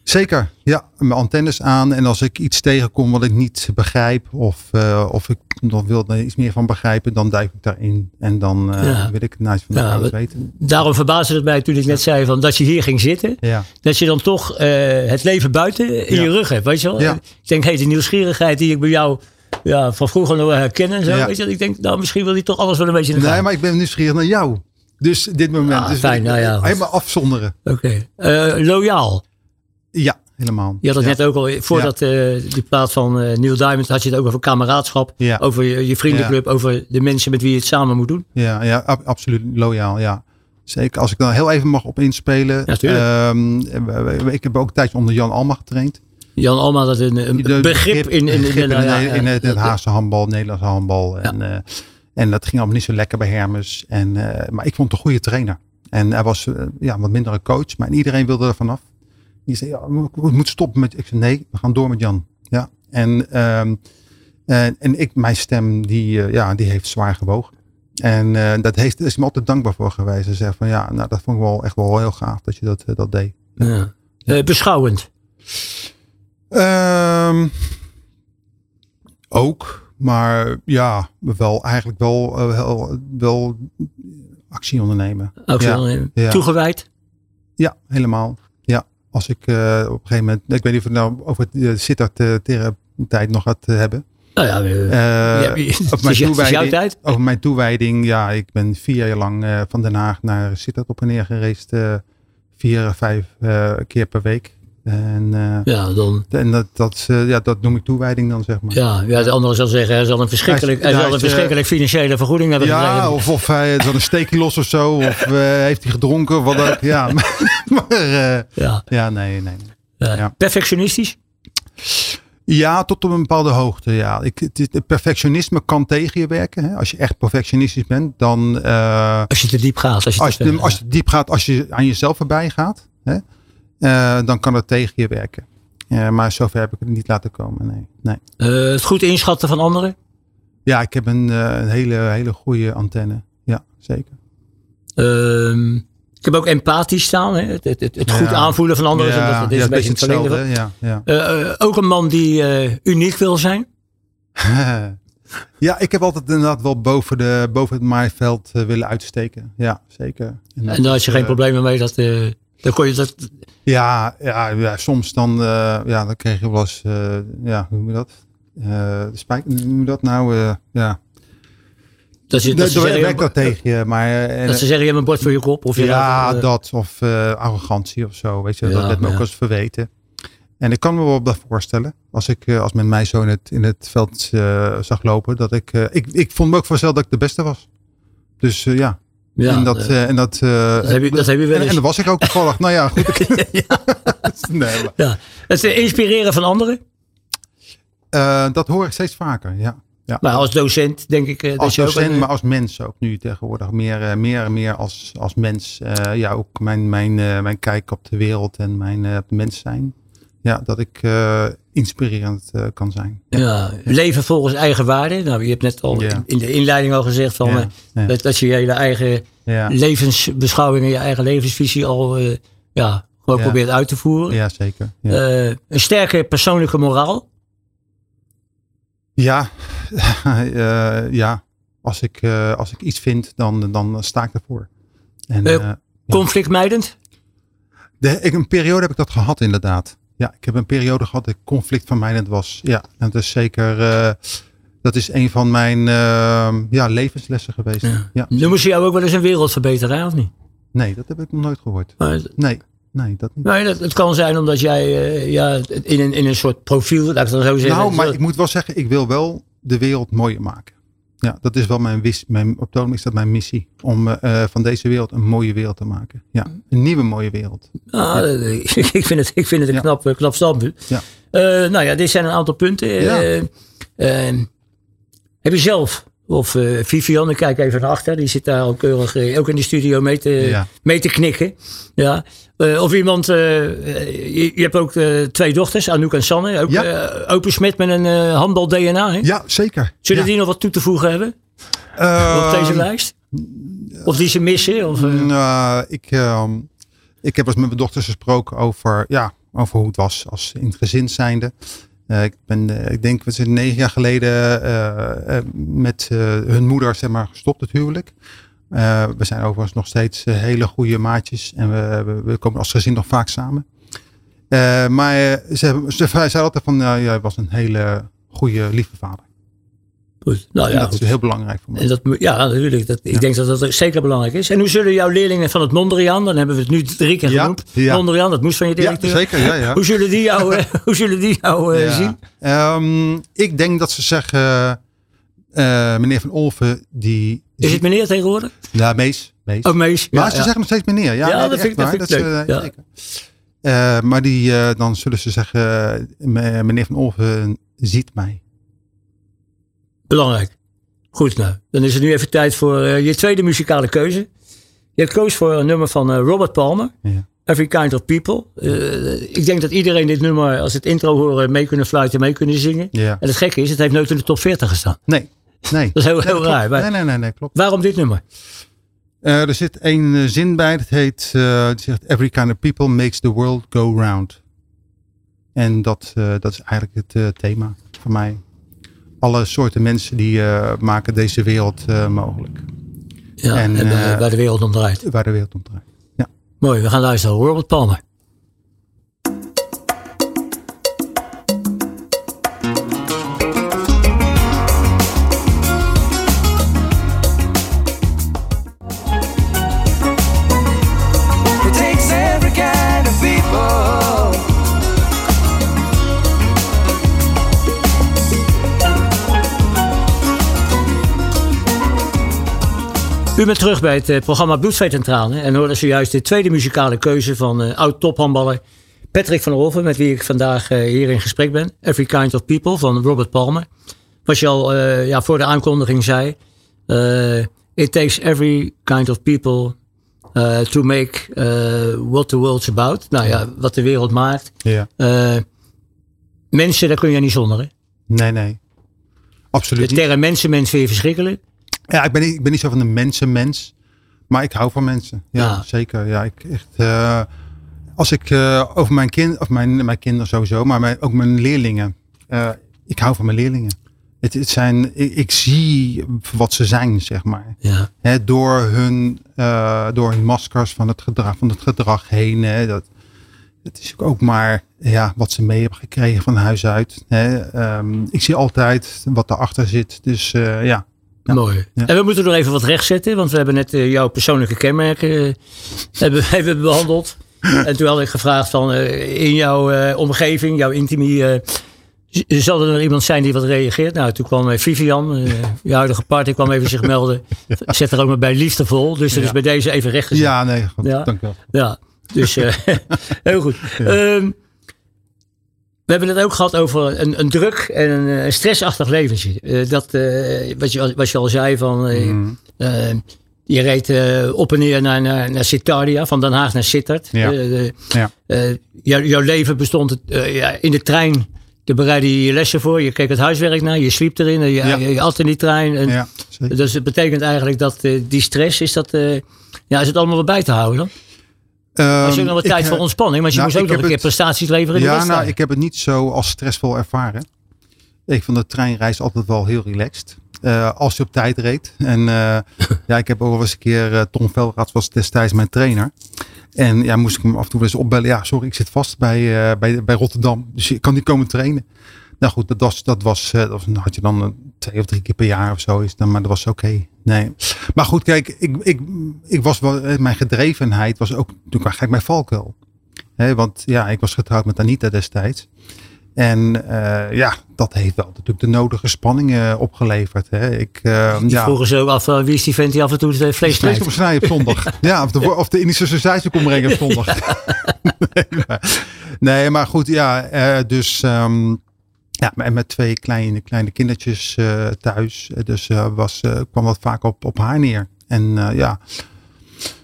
Zeker, ja. Mijn antennes aan. En als ik iets tegenkom wat ik niet begrijp. Of, eh, of ik nog wil er iets meer van begrijpen. Dan duik ik daarin. En dan Ja. wil ik het naast van Ja, wat- weten. Daarom verbaasde het mij toen ik net zei van dat je hier ging zitten. Ja, Dat je dan toch eh, het leven buiten in je rug hebt. Weet je wel? Ik denk, hey, de nieuwsgierigheid die ik bij jou ja, van vroeger nog wel herken en zo. Weet je, wel. ik denk, nou, misschien wil hij toch alles wel een beetje in de Nee, maar ik ben nieuwsgierig naar jou. Dus dit moment. Ah, dus fijn, nou ja. Helemaal afzonderen. Oké. Loyaal. Ja, helemaal. Je had het ja. net ook al, voordat eh, die plaat van eh Neil Diamond, had je het ook over kameraadschap. Ja. Over je, je vriendenclub, over de mensen met wie je het samen moet doen. Ja, ja ab- absoluut loyaal, ja. Zeker. Als ik dan heel even mag op inspelen. Ja. Ehm, ik heb ook een tijdje onder Jan Alma getraind. Jan Alma, dat is een, begrip, in, in, begrip in, ja, in, in het, het ja, Haagse handbal, Nederlandse handbal. En, eh, en dat ging allemaal niet zo lekker bij Hermes. En, maar ik vond het een goede trainer. En hij was ja, wat minder een coach. Maar iedereen wilde er vanaf. Die zei, ja, we moeten stoppen met... Ik zei, nee, we gaan door met Jan. Ja. En, ehm, en, en ik, mijn stem, die, eh, ja, die heeft zwaar gewogen. En eh, dat heeft, is me altijd dankbaar voor geweest. Hij zei van, ja, nou, dat vond ik wel echt wel heel gaaf dat je dat, eh, dat deed. ja. Beschouwend. Ehm, ook, maar ja, wel eigenlijk wel, wel, wel actie ondernemen. Ook Ja, ja. Toegewijd. Ja, helemaal. Als ik eh, op een gegeven moment, ik weet niet of we het nou over de Sittard-tijd nog gaat eh, hebben. Nou ja, eh, Eh, is- over, mijn jouw toewijding, tijd. over mijn toewijding, ja, ik ben vier jaar lang eh, van Den Haag naar Sittard op en neer gereisd. eh, vier, vijf eh, keer per week. En, eh, Ja, dan, en dat, dat, eh, ja, dat noem ik toewijding dan, zeg maar. ja, ja, de andere zal zeggen, hij zal een verschrikkelijk, Hij zal een is, verschrikkelijk financiële vergoeding hebben Ja, gekregen. of, of hij dan een steekje los of zo. Of eh, heeft hij gedronken wat ook. Ja, maar, maar, eh, Ja, ja nee, nee. nee. ja. Perfectionistisch? Ja, tot op een bepaalde hoogte. Ja. Ik, het, is- het perfectionisme kan tegen je werken. Hè. Als je echt perfectionistisch bent, dan eh, Als je te diep gaat. Als je, als, te als je diep gaat, als je aan jezelf voorbij gaat, hè, eh, dan kan het tegen je werken. Eh, maar zover heb ik het niet laten komen. Nee. nee. Eh, het goed inschatten van anderen? Ja, ik heb een, een hele, hele goede antenne. Ja, zeker. Ehm, ik heb ook empathisch staan. Hè? Het, het, het, het goed Ja. aanvoelen van anderen. dat, dat is ja, een beetje hetzelfde. Ja, ja. Ook een man die uniek wil zijn. ja, ik heb altijd inderdaad wel boven, de, boven het maaiveld willen uitsteken. Ja, zeker. En dat En daar had je geen problemen mee. Dat, eh, dan kon je dat, Ja, ja, ja soms dan, eh, ja, dan kreeg je wel eens, eh, ja, hoe noem je dat? Eh, de hoe noem je dat nou? Ja, dat, je, dat, ze zeggen, dat tegen je, maar... en, dat ze zeggen, je hebt een bord voor je kop. Of je ja, dat, dat of arrogantie of zo, weet je, Ja, dat werd me ook ja. eens verweten. En ik kan me wel dat voorstellen, als ik als men mij zo in het, in het veld zag lopen, dat ik, ik, ik vond me ook vanzelf dat ik de beste was. Dus ja, ja, en dat, eh, eh, en dat, eh, dat heb je- dat heb je wel en, eens. en dat was ik ook toevallig. nou ja, goed. nee, ja. Het eh, inspireren van anderen. dat hoor ik steeds vaker, ja. ja. Maar als docent denk ik dat als je docent, maar als mens ook nu tegenwoordig. Meer, meer en meer als, als mens. Ja, ook mijn, mijn, mijn kijk op de wereld en mijn mens zijn. Ja, dat ik inspirerend eh, kan zijn. Ja, leven volgens eigen waarden. Nou, je hebt net al Ja. in de inleiding al gezegd van, Ja, eh, dat, dat je je hele eigen levensbeschouwing en je eigen levensvisie al eh, ja, gewoon probeert uit te voeren. ja zeker. Ja. Een sterke persoonlijke moraal. Ja, ja. Als, ik, als ik iets vind, dan, dan sta ik ervoor. En, conflictmijdend? De, ik, een periode heb ik dat gehad inderdaad. Ja, ik heb een periode gehad dat ik conflictvermijdend was. Ja, en dat is zeker dat is een van mijn uh, ja, levenslessen geweest. Ja. Ja. Nu moest je jou ook wel eens een wereld verbeteren, of niet? Nee, dat heb ik nog nooit gehoord. nee, nee, dat niet. Nee, dat, het kan zijn omdat jij uh, ja, in, een, in een soort profiel, laat ik dan zo zeggen. Nou, maar ik moet wel zeggen, ik wil wel de wereld mooier maken. Ja, dat is wel mijn, wis, mijn op is dat mijn missie. Om uh, van deze wereld een mooie wereld te maken. Ja, een nieuwe mooie wereld. Ah, ja. ik, vind het, ik vind het een knap, knap standpunt. Ja. Uh, nou ja, dit zijn een aantal punten. Ja. Heb je zelf, of uh, Vivian, ik kijk even naar achter, die zit daar al keurig uh, ook in de studio mee te, mee te knikken. Ja. Uh, of iemand, je, je, hebt ook twee dochters, Anouk en Sanne, ook ja. open smet met een handbal DNA. Hè? Ja, zeker. Zullen die nog wat toe te voegen hebben? op deze ehm, lijst? Of die ze missen? Of, nou, ik, ehm, ik heb eens met mijn dochters gesproken over, ja, over hoe het was als in het gezin zijnde. Uh, ik, ben, uh, ik denk, we zijn negen jaar geleden uh, met hun moeder zeg maar, gestopt, het huwelijk. we zijn overigens nog steeds hele goede maatjes en we, we, komen als gezin nog vaak samen. maar ze, ze, zei altijd van, jij was een hele goede, lieve vader. Nou ja, dat is heel belangrijk voor mij. En dat, ja, natuurlijk. Dat, Ik denk dat dat zeker belangrijk is. En hoe zullen jouw leerlingen van het Mondriaan, dan hebben we het nu drie keer genoemd. Ja, Mondriaan, dat moest van je directeur. Ja, zeker. Ja, ja. hoe zullen die jou, eh, hoe zullen die jou uh, zien? Um, ik denk dat ze zeggen, uh, meneer Van Olven, die... Is het meneer tegenwoordig? Ja, Mees. Mees. Oh, Mees. Maar ze zeggen nog steeds meneer. Ja, nee, dat, vind ik, dat vind ik leuk. Uh, maar die, dan zullen ze zeggen, meneer Van Olven ziet mij. Belangrijk. Goed, nou, dan is het nu even tijd voor uh, je tweede muzikale keuze. Je hebt koos voor een nummer van uh, Robert Palmer. Ja. Every Kind of People. Uh, ik denk dat iedereen dit nummer, als het intro horen, mee kunnen fluiten, mee kunnen zingen. Ja. En het gekke is, het heeft nooit in de top 40 gestaan. Nee, nee. Dat is heel, heel raar. nee, nee, nee, nee, klopt. Waarom dit nummer? er zit één zin bij, dat heet, het zegt, Every Kind of People makes the world go round. En dat, dat is eigenlijk het thema voor mij alle soorten mensen die uh, maken deze wereld uh, mogelijk. Ja, en, en uh, waar de wereld om draait. Waar de wereld om draait. Ja. Mooi, we gaan luisteren. Robert Palmer. U bent terug bij het eh, programma Bloedvee en hoorde zojuist de tweede muzikale keuze van uh, oud-tophandballer Patrick van Olven, met wie ik vandaag uh, hier in gesprek ben. Every Kind of People van Robert Palmer. Wat je al uh, ja, voor de aankondiging zei. it takes every kind of people to make what the world's about. Nou ja, wat de wereld maakt. Ja. mensen, daar kun je niet zonder. Hè? Nee, nee. Absoluut. De term mensen, mensen vind je verschrikkelijk. Ja, ik ben, niet, ik ben niet zo van een mensenmens. Maar ik hou van mensen. Ja, zeker. Ja, ik echt. Uh, als ik uh, over mijn kind, of mijn, mijn kinderen sowieso, maar mijn, ook mijn leerlingen. Uh, ik hou van mijn leerlingen. Het, het zijn, ik, ik, zie wat ze zijn, zeg maar. Ja. He, door, hun, door hun maskers van het gedrag, van het gedrag heen. Hè, dat, het is ook maar ja, wat ze mee hebben gekregen van huis uit. Um, ik zie altijd wat erachter zit. Dus ja, Mooi. En we moeten nog even wat rechtzetten, want we hebben net uh, jouw persoonlijke kenmerken uh, hebben, hebben behandeld. en toen had ik gevraagd van uh, in jouw omgeving, jouw intimie, zal er nog iemand zijn die wat reageert? Nou, toen kwam Vivian, je huidige partner, kwam even zich melden. Zet er ook maar bij liefdevol, dus dat is bij deze even rechtgezet. Ja, nee, goed, ja. dank wel. Ja, dus heel goed. Ja. Um, we hebben het ook gehad over een, een druk en een, stressachtig leventje. Uh, dat, uh, wat, je, wat je al zei, van, uh, je reed op en neer naar, naar, naar van Den Haag naar Sittard. Ja. ja. Jou, jouw leven bestond ja, in de trein. Daar bereidde je je lessen voor. Je keek het huiswerk naar. Je sliep erin. Je, ja. je, je at in die trein. En, dus het betekent eigenlijk dat die stress is, dat, ja, is het allemaal bij te houden was je nog wat tijd voor ontspanning? Maar je nou, moest ook nog een keer prestaties leveren in Ja, nou, ik heb het niet zo als stressvol ervaren. Ik vond de treinreis altijd wel heel relaxed. Uh, als je op tijd reed. En uh, ja, ik heb ook wel eens een keer, uh, Tom Velraad was destijds mijn trainer. En ja, moest ik hem af en toe eens opbellen. Ja, sorry, ik zit vast bij, bij, bij Rotterdam. Dus ik kan niet komen trainen. Nou goed, dat was, dat was, dat was had je dan twee of drie keer per jaar of zo. Is dan, maar dat was oké. Nee. Maar goed, kijk, ik, ik, ik was wel, mijn gedrevenheid was ook natuurlijk gek mijn valkuil. He, want ja, ik was getrouwd met Anita destijds. En uh, ja, dat heeft wel natuurlijk de nodige spanningen opgeleverd. Hè. Ik, uh, ja. vroegen ze ook af, wie is die vent die af en toe het vlees snijdt? Vlees snijden op zondag. ja, of de, of de Indische sausage komt brengen op zondag. nee, maar, nee, maar goed, ja, dus... Um, ja, en met twee kleine, kleine kindertjes thuis. Dus was, kwam dat vaak op, op haar neer. En ja,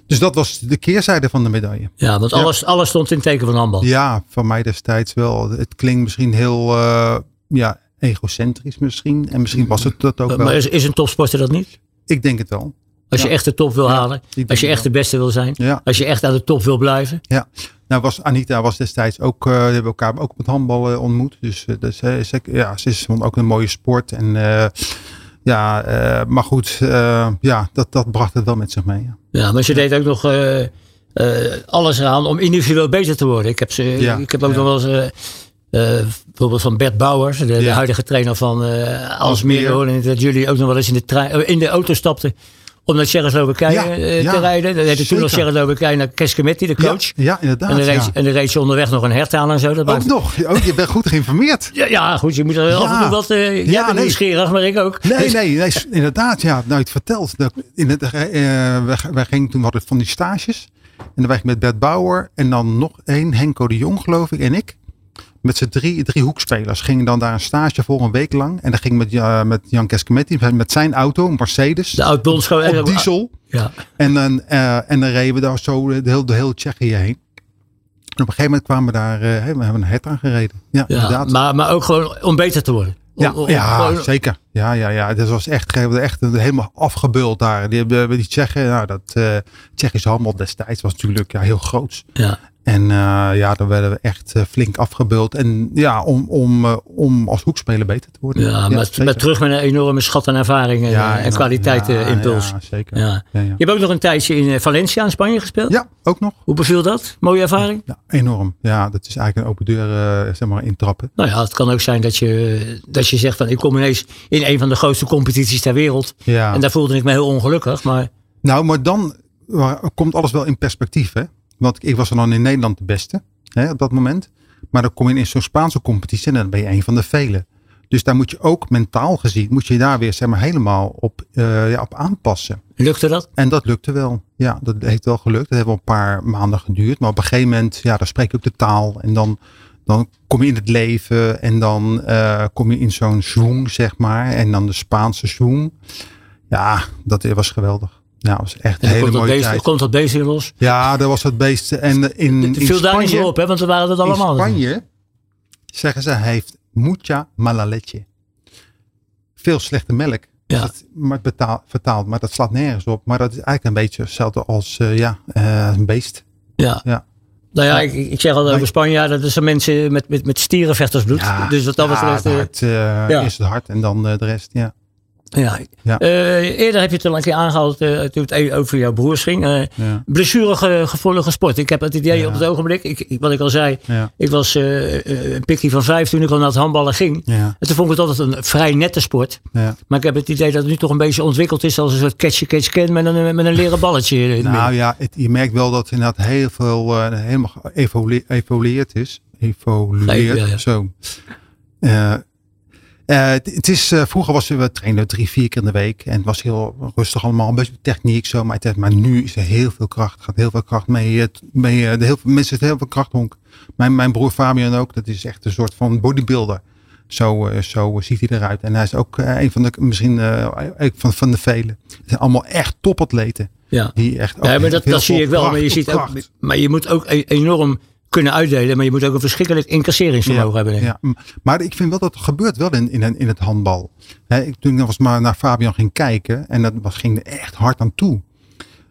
dus dat was de keerzijde van de medaille. Ja, want alles, alles stond in teken van handbal. Ja, van mij destijds wel. Het klinkt misschien heel ja, egocentrisch misschien. En misschien was het dat ook wel. Maar is, is een topsporter dat niet? Ik denk het wel. Als je echt de top wil halen. Als je echt de beste wil zijn. Als je echt aan de top wil blijven. Ja. Nou was Anita was destijds ook, uh, we hebben elkaar ook op het handbal uh, ontmoet. Dus, dus ja, ze is ook een mooie sport. En ja, uh, maar goed, uh, ja, dat, dat bracht het wel met zich mee. Ja, ja maar je deed ook nog uh, alles eraan om individueel beter te worden. Ik heb, ze, ja, ik heb ook nog wel eens bijvoorbeeld van Bert Bouwers, de, de huidige trainer van Alsmeer, dat jullie ook nog wel eens in de, trein, in de auto stapten om naar Tsjechoslowakije ja, uh, te rijden. Dan heette toen nog Tsjechoslowakije naar Keskametti, de coach. Ja, ja inderdaad. En dan, reed, en dan reed je onderweg nog een hert aan en zo. Dat ook nog? Oh, je bent goed geïnformeerd. ja, ja, goed. Je moet er af en toe wat... Uh, ja, nee. nieuwsgierig, maar ik ook. Nee, nee, nee inderdaad. Ja, nou, het vertelt. Dat in het, uh, wij, wij gingen toen hadden van die stages. En dan ik met Bert Bauer en dan nog één, Henko de Jong geloof ik en ik met z'n drie, drie hoekspelers. Gingen dan daar een stage voor een week lang. En dan ging met, uh, met Jan Keskametti, met zijn auto, een Mercedes. De oud Op diesel. Ja. En, dan, uh, en dan reden we daar zo de hele, de hele Tsjechië heen. En op een gegeven moment kwamen we daar, uh, we hebben een het aan gereden. Ja, ja inderdaad. Maar, maar ook gewoon om beter te worden. Ja, ja zeker. Ja, ja, ja. Dat was echt, echt helemaal afgebeuld daar. Die, die Tsjechen, nou, dat uh, Tsjechische handbal destijds was natuurlijk ja, heel groot. Ja. En uh, ja, dan werden we echt uh, flink afgebeuld. En ja, om, om, uh, om als hoekspeler beter te worden. Ja, ja met, met, terug met een enorme schat aan ervaring en, ja, en kwaliteit impuls. Ja, zeker. Ja. Je hebt ook nog een tijdje in Valencia in Spanje gespeeld? Ja, ook nog. Hoe beviel dat? Mooie ervaring? Ja, enorm. Ja, dat is eigenlijk een open deur zeg maar, intrappen. Nou ja, het kan ook zijn dat je, dat je zegt van ik kom ineens in een van de grootste competities ter wereld. En daar voelde ik me heel ongelukkig. Maar... Nou, maar dan komt alles wel in perspectief hè. Want ik was dan in Nederland de beste hè, op dat moment. Maar dan kom je in zo'n Spaanse competitie en dan ben je een van de velen. Dus daar moet je ook mentaal gezien, moet je daar weer zeg maar, helemaal op, uh, ja, op aanpassen. Lukte dat? En dat lukte wel. Ja, dat heeft wel gelukt. Dat heeft wel een paar maanden geduurd. Maar op een gegeven moment, ja, dan spreek je ook de taal. En dan, dan kom je in het leven. En dan uh, kom je in zo'n zoom, zeg maar. En dan de Spaanse zoom. Ja, dat was geweldig. Ja, was echt een hele mooie beest, tijd. Komt dat beest weer los? Ja, dat was het beest. En in, het viel daar niet op, hè, want we waren het allemaal. In Spanje zeggen ze, hij heeft mucha mala leche. Veel slechte melk. Ja. Dat, maar betaal, vertaald, maar dat slaat nergens op. Maar dat is eigenlijk een beetje hetzelfde als uh, ja, uh, een beest. Ja. ja. Nou ja, ik, ik zeg altijd over Spanje, dat zijn mensen met, met, met stierenvechtersbloed. Ja, dus wat dat betreft. Ja, het uh, ja. eerst het hart en dan de rest, ja. Ja. ja. Uh, eerder heb je het al een keer aangehaald uh, toen het over jouw broers ging. Uh, ja. Blessuregevoelige sport. Ik heb het idee ja. op het ogenblik, ik, wat ik al zei, ik was een pikkie van vijf toen ik al naar het handballen ging. En toen vond ik het altijd een vrij nette sport. Maar ik heb het idee dat het nu toch een beetje ontwikkeld is als een soort catch-catch-can met een, met een leren balletje. nou ja, het, je merkt wel dat inderdaad heel veel helemaal geëvolueerd is. Evolueerd, zo. Uh, het is, uh, vroeger was we trainen drie, vier keer in de week. En het was heel rustig allemaal. Een beetje techniek zo. Maar, het, maar nu is er heel veel kracht. gaat heel veel kracht mee. Mee de heel veel mensen heel veel krachthonk. Mijn, mijn broer Fabian ook. Dat is echt een soort van bodybuilder. Zo, zo ziet hij eruit. En hij is ook een van de, misschien van, van de velen. Het zijn allemaal echt topatleten. Ja, die echt ja maar dat, dat zie ik wel. Maar je, ziet ook, maar je moet ook e-, enorm kunnen uitdelen. Maar je moet ook een verschrikkelijk incasseringsvermogen hebben. Ja, maar ik vind wel dat het gebeurt wel in, in, in het handbal. He, toen ik was maar naar Fabian ging kijken. En dat was, ging er echt hard aan toe.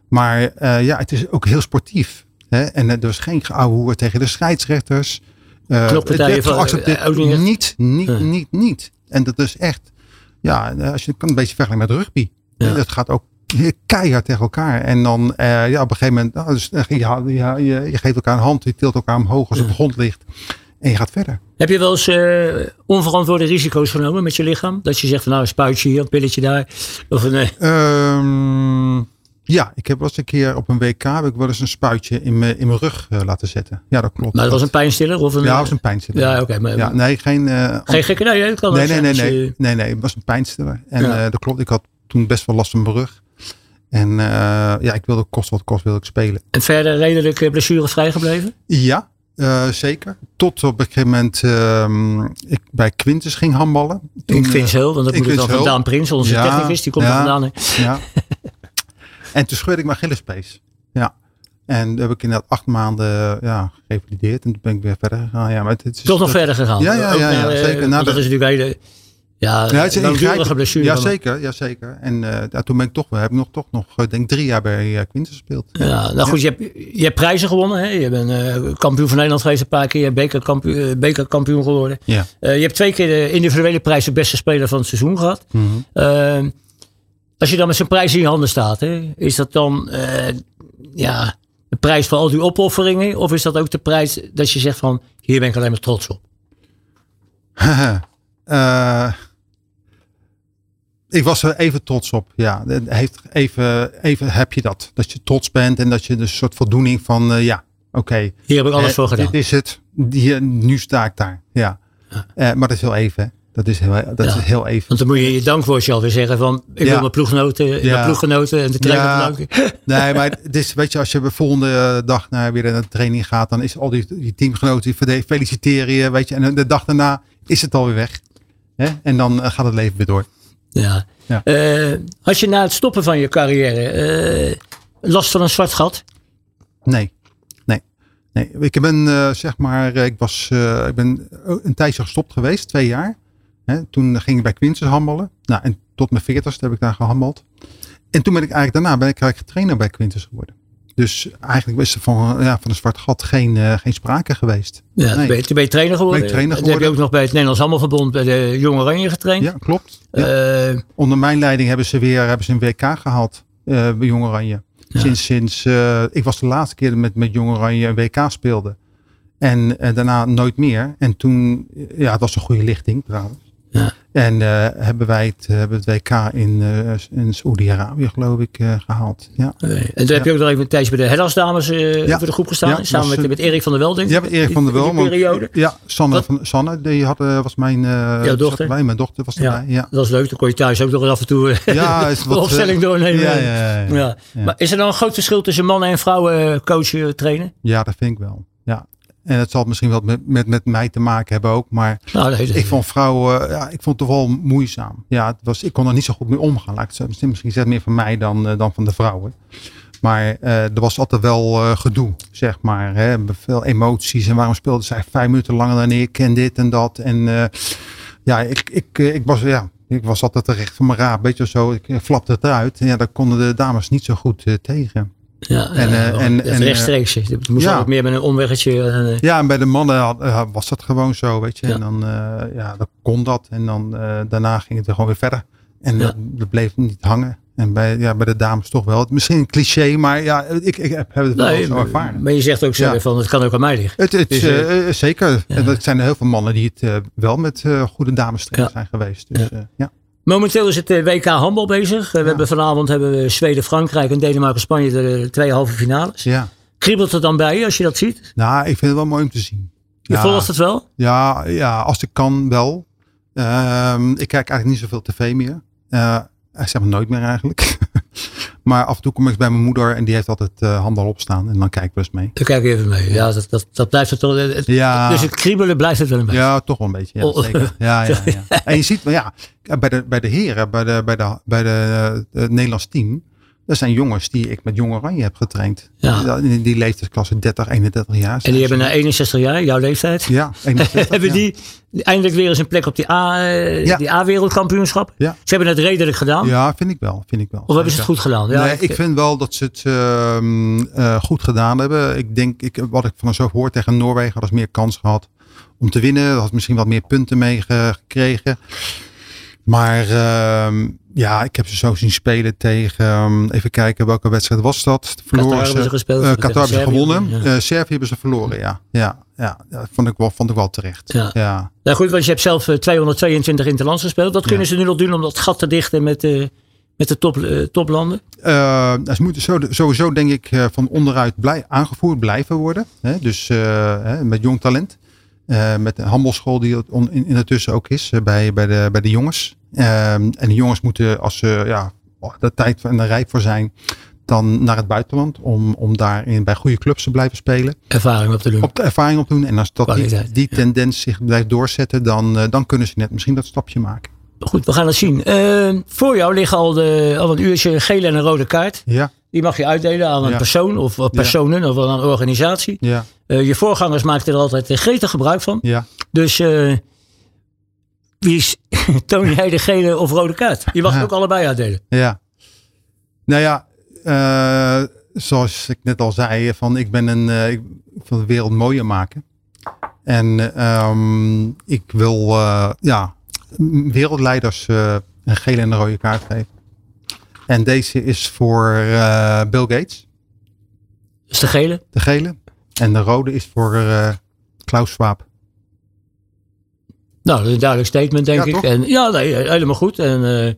Maar uh, ja, het is ook heel sportief. En er was geen geouwehoer tegen de scheidsrechters. Uh, het, het geaccepteerd. Uh, niet, niet, niet, niet. En dat is echt, ja, als je kan een beetje vergelijken met rugby. Ja. Dat gaat ook keihard tegen elkaar. En dan eh, ja, op een gegeven moment, nou, dus, eh, ja, ja, je, je geeft elkaar een hand, je tilt elkaar omhoog als het op de grond ligt. En je gaat verder. Heb je wel eens eh, onverantwoorde risico's genomen met je lichaam? Dat je zegt van nou een spuitje hier, een pilletje daar. Of eh, Ehm, ja, ik heb wel eens een keer op een WK heb ik wel eens een spuitje in mijn, in mijn rug laten zetten. Ja, dat klopt. maar dat was een pijnstiller? Of een, ja, dat was een pijnstiller. Ja, oké. maar, Ja, nee, geen. Geen gekke, nee, dat kan nee, nee, nee, nee, nee, nee, het was een pijnstiller. En Ja. dat klopt. Ik had toen best wel last van mijn rug. En eh, ja, ik wilde kost wat kost wilde ik spelen. En verder redelijk eh, blessurevrij gebleven? Ja, eh, zeker. Tot op een gegeven moment ehm, ik bij Quintus ging handballen. Toen, ik eh, zo, want dat ik moet het dan vind van zo. Daan Prins, onze Ja, technicus, die komt er ja. vandaan. hè? Ja. en toen scheurde ik mijn Achillespees. Ja. En heb ik inderdaad acht maanden ja, gerevalideerd. En toen ben ik weer verder gegaan. Ja, maar het, is Toch nog dat- verder gegaan? Ja, ja, ja, zeker. Na dat de- is natuurlijk hele ja, Ja, het is een langdurige blessure. Ja, van- zeker. Ja, zeker. En eh, ja, toen ben ik toch, heb ik nog, toch nog, ik denk drie jaar bij uh, Quintus gespeeld. Ja, nou goed, je hebt, je hebt prijzen gewonnen. Hè? Je bent eh, kampioen van Nederland geweest een paar keer. Je bent bekerkampioen, eh, bekerkampioen geworden. Ja. Eh, je hebt twee keer de individuele prijs de beste speler van het seizoen gehad. Mhm. Eh, als je dan met zo'n prijs in je handen staat, hè, is dat dan eh, ja, de prijs voor al die opofferingen? Of is dat ook de prijs dat je zegt van, hier ben ik alleen maar trots op? Ik was er even trots op. Ja, heeft even, even heb je dat. Dat je trots bent en dat je dus een soort voldoening van, eh, ja, oké. Hier heb ik alles eh, voor gedaan. Dit is het. Die, nu sta ik daar. Ja. Eh, maar dat is heel even. hè. Dat is heel, dat Ja. is heel even. Want dan moet je je dankwoordje alweer zeggen van, ik Ja. wil mijn ploeggenoten, Ja. mijn ploeggenoten en de trainer. Nee, maar het is, weet je, als je de volgende dag naar weer naar de training gaat, dan is al die, die teamgenoten die feliciteren je, weet je. En de dag daarna is het alweer weg. Hè? En dan gaat het leven weer door. Ja. Ja. Eh, had je na het stoppen van je carrière eh, last van een zwart gat? Nee, nee, nee. Ik ben eh, zeg maar, ik was, ik ben een tijdje gestopt geweest, twee jaar. Hè? Toen ging ik bij Quintus handballen. Nou, en tot mijn veertigste heb ik daar gehandbald. En toen ben ik eigenlijk daarna ben ik eigenlijk trainer bij Quintus geworden. Dus eigenlijk is er van, ja, van een zwart gat geen, eh, geen sprake geweest. Ja, Nee. ben je, ben je trainer geworden. Ben ik trainer En toen heb je ook geworden. nog bij het Nederlands Handbalverbond bij de Jong Oranje getraind. Ja, klopt. Ja. Eh, Onder mijn leiding hebben ze weer hebben ze een WK gehaald eh, bij Jong Oranje. Sinds, sinds ik was de laatste keer met, met Jong Oranje een WK speelde. En daarna nooit meer. En toen, ja, het was een goede lichting trouwens. Ja. En eh, hebben wij het, eh, hebben het WK in, eh in Saoedi-Arabië geloof ik eh, gehaald. Ja. en toen heb je ook nog even een tijdje bij de Hellas dames Ja. voor de groep gestaan. Ja, samen was, met, met Erik van der Wel, denk ik. Ja, met Erik van der In Wel. die want- periode. Ja, Sanne, Wat- van, Sanne die had, was mijn, dochter? Mijn dochter was erbij. Ja, Dat was leuk. Dan kon je thuis ook nog af en toe ja is wat, opstelling doornemen. Ja. Maar is er dan een groot verschil tussen mannen en vrouwen coachen, trainen? Ja, dat vind ik wel. Ja. En het zal misschien wat met, met, met mij te maken hebben ook. Maar Nou, nee, ik vond vrouwen, ja, ik vond het toch wel moeizaam. Ja, het was, ik kon er niet zo goed mee omgaan. Laat ik het Misschien, misschien is het meer van mij dan, eh, dan van de vrouwen. Maar eh, er was altijd wel eh, gedoe, zeg maar. Hè? Veel emoties. En waarom speelde zij vijf minuten langer dan ik? En dit en dat. En ja, ik, ik, ik was, ja, ik was altijd terecht van mijn raap. Weet je zo. Ik flapte het eruit. En ja, daar konden de dames niet zo goed tegen. Ja, En, eh, en- en, eh, rechtstreeks. Het moest ja. meer met een omweggetje. Eh, Ja, en bij de mannen had- eh, was dat gewoon zo, weet je. Ja. En dan, eh, ja, dan kon dat. En dan eh, daarna ging het er gewoon weer verder. En Ja. dat, dat bleef niet hangen. En bij, ja, bij de dames toch wel. Misschien een cliché, maar ja, ik, ik heb het wel nee, zo ervaren. maar je zegt ook zelf Ja. van het kan ook aan mij liggen. Het, het, Dus, eh, eh, zeker. En dat zijn er heel veel mannen die het eh, wel met eh, goede dames zijn geweest. Dus, Ja. Momenteel is het eh, WK handbal bezig. Eh, We Ja. hebben vanavond hebben we Zweden, Frankrijk en Denemarken, Spanje de twee halve finales. ja. Kriebelt het dan bij je als je dat ziet? Nou, ik vind het wel mooi om te zien. Je Ja. volgt het wel? Ja, ja, als ik kan wel. Ehm, ik kijk eigenlijk niet zoveel tv meer. Eh zeg maar nooit meer eigenlijk. maar af en toe kom ik bij mijn moeder en die heeft altijd eh handbal opstaan. En dan kijk ik wel eens mee. Daar kijk ik even mee. Ja, dat, dat, dat blijft het toch. het- Ja, Dus het kriebelen blijft het wel een beetje. ja toch wel een beetje. Ja, Oh. zeker. Ja, ja, ja. En je ziet, maar ja, bij de, bij de heren, bij de, bij de, bij de, eh, het Nederlands team. Dat zijn jongens die ik met Jong Oranje heb getraind. Ja. In die leeftijdsklasse 30, 31 jaar. En die hebben na 61 jaar, jouw leeftijd, Ja, 61, hebben ja. die eindelijk weer eens een plek op die A, eh, Ja. die A-wereldkampioenschap. Ja. Ze hebben het redelijk gedaan. Ja, vind ik wel. Vind ik wel. Of hebben ze het goed gedaan? Ja, nee, ik vind wel dat ze het ehm, eh, goed gedaan hebben. Ik denk, ik, wat ik van zo hoor tegen Noorwegen hadden ze meer kans gehad om te winnen. Had misschien wat meer punten mee gekregen. Maar ehm, ja, ik heb ze zo zien spelen tegen. ehm, even kijken, welke wedstrijd was dat? Verloren Qatar hebben ze gespeeld, eh, Qatar hebben ze gewonnen. ja. Eh, Servië hebben ze verloren, ja. Ja, ja, ja, vond, ik wel, vond ik wel terecht. Ja. ja. Nou goed, want je hebt zelf eh, 222 interlands gespeeld. Wat kunnen ze nu nog doen om dat gat te dichten met, eh, met de top, toplanden? Ze moeten sowieso denk ik van onderuit blij, aangevoerd blijven worden. Hè? Dus hè, met jong talent. Met een handelsschool die het on, in, ook is bij, bij, de, bij de jongens. Ehm, en de jongens moeten als ze ja, de tijd en er rijp voor zijn. Dan naar het buitenland om, om daarin bij goede clubs te blijven spelen. Ervaring op te doen. Op de ervaring op doen. En als dat die, die ja. tendens zich blijft doorzetten. Dan, eh, dan kunnen ze net misschien dat stapje maken. Goed, we gaan het zien. Eh, voor jou liggen al, de, al een uurtje een gele en een rode kaart. Ja, Die mag je uitdelen aan een Ja. persoon of personen of aan een organisatie. ja, Eh, je voorgangers maakten er altijd eh, gretig gebruik van. ja. Dus wie is, toon jij de gele of rode kaart? Je mag het Ja. ook allebei uitdelen. Ja. Nou ja, eh, zoals ik net al zei, van ik ben een, ik wil de wereld mooier maken. En ehm, ik wil eh, ja, wereldleiders een gele en een rode kaart geven. En deze is voor Bill Gates, Dus de gele. de gele. En de rode is voor Klaus Schwab. Nou, dat is een duidelijk statement, denk Ja, ik. En, ja, nee, helemaal goed. En eh,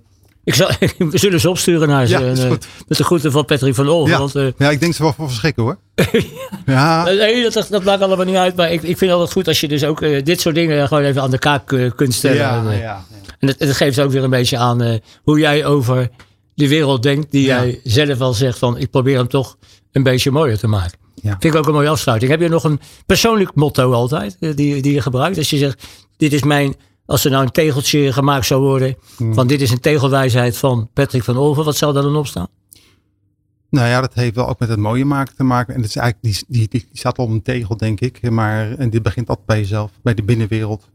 ik zal, we zullen ze opsturen naar ze. Ja, en, is eh, met de groeten van Patrick van Olven. Ja. Want eh, Ja, ik denk ze wel voor verschrikken hoor. ja, nee, dat, dat maakt allemaal niet uit. Maar ik, ik vind het altijd goed als je dus ook eh, dit soort dingen gewoon even aan de kaak eh, kunt stellen. ja, En, eh, ja. En het, het geeft ook weer een beetje aan eh, hoe jij over de wereld denkt. Die jij zelf al zegt van ik probeer hem toch een beetje mooier te maken. Ja. Vind ik ook een mooie afsluiting. Heb je nog een persoonlijk motto altijd eh, die, die je gebruikt? Als je zegt dit is mijn, als er nou een tegeltje gemaakt zou worden. Hmm. Van dit is een tegelwijsheid van Patrick van Olven. Wat zou daar dan op staan? Nou ja, dat heeft wel ook met het mooie maken te maken. En het is eigenlijk, die, die, die, staat wel op een tegel, denk ik. Maar en dit begint altijd bij jezelf, bij de binnenwereld.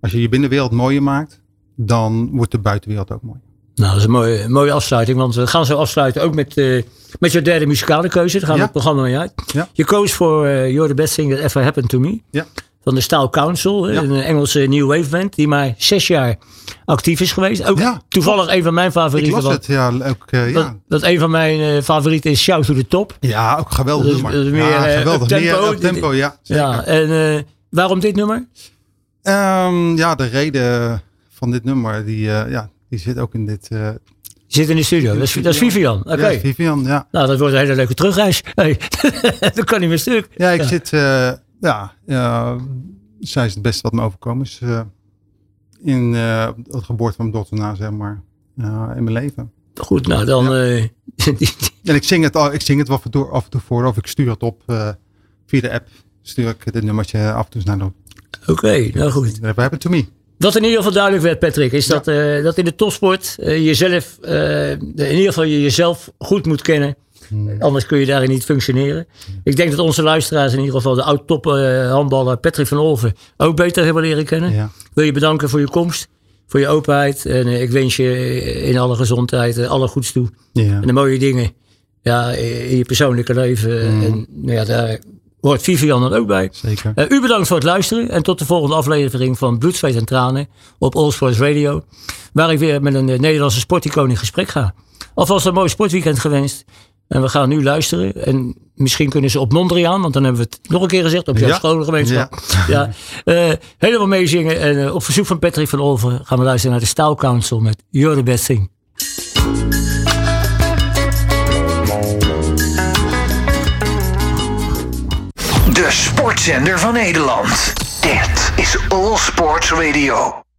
Als je je binnenwereld mooier maakt, dan wordt de buitenwereld ook mooi. Nou, dat is een mooie, een mooie afsluiting. Want we gaan zo afsluiten ook met, eh, met je derde muzikale keuze. Daar gaan we Ja. het programma mee uit. Ja. Je koos voor eh, You're the Best Thing That Ever Happened to Me. Ja. Van de Style Council. Ja. Een Engelse New Wave band. Die maar zes jaar actief is geweest. Ook Ja, toevallig een van mijn Ik favorieten. las want het, ja. Ook, eh, Dat, ja. dat een van mijn eh, favorieten is Shout to the Top. ja, ook geweldig Dat nummer. dat is meer, ja, geweldig. Meer op tempo, ja. zeker. Ja, en eh, waarom dit nummer? Ehm, ja, de reden van dit nummer, die, ja, die zit ook in dit... Je zit in de studio. Dat is, dat is Vivian. Oké. ja, Vivian, ja. Nou, dat wordt een hele leuke terugreis. Hey, dat kan niet meer stuk. Ja, ik zit... ja, zij is het beste wat me overkomen is. eh, in eh het geboorte van mijn dochter na, zeg maar. eh, in mijn leven. Goed, nou dan... En ik zing het, al, ik zing het wel af en toe, af en toe voor, of ik stuur het op via de app. Stuur ik dit nummertje af en toe naar de Oké, nou goed. We hebben to me. Wat in ieder geval duidelijk werd, Patrick, is dat, dat in de topsport jezelf, in ieder geval je jezelf goed moet kennen. Anders kun je daarin niet functioneren. Ik denk dat onze luisteraars in ieder geval de oud-top eh, handballer Patrick van Olven ook beter hebben leren kennen. Ja. Wil je bedanken voor je komst, voor je openheid. En eh, ik wens je in alle gezondheid, eh, alle goeds toe. Ja. En de mooie dingen ja, in je persoonlijke leven. En nou ja, daar hoort Vivian dan ook bij. Zeker. Eh, u bedankt voor het luisteren en tot de volgende aflevering van Bloed, Zweet en Tranen op All Sports Radio. Waar ik weer met een eh, Nederlandse sporticoon in gesprek ga. Alvast een mooi sportweekend gewenst. En we gaan nu luisteren. En misschien kunnen ze op Mondriaan, want dan hebben we het nog een keer gezegd op jouw Ja. scholengemeenschap. Ja. Eh, helemaal meezingen. En eh, op verzoek van Patrick van Olven gaan we luisteren naar de Style Council met You're the Best Thing. De sportzender van Nederland. Dit is All Sports Radio.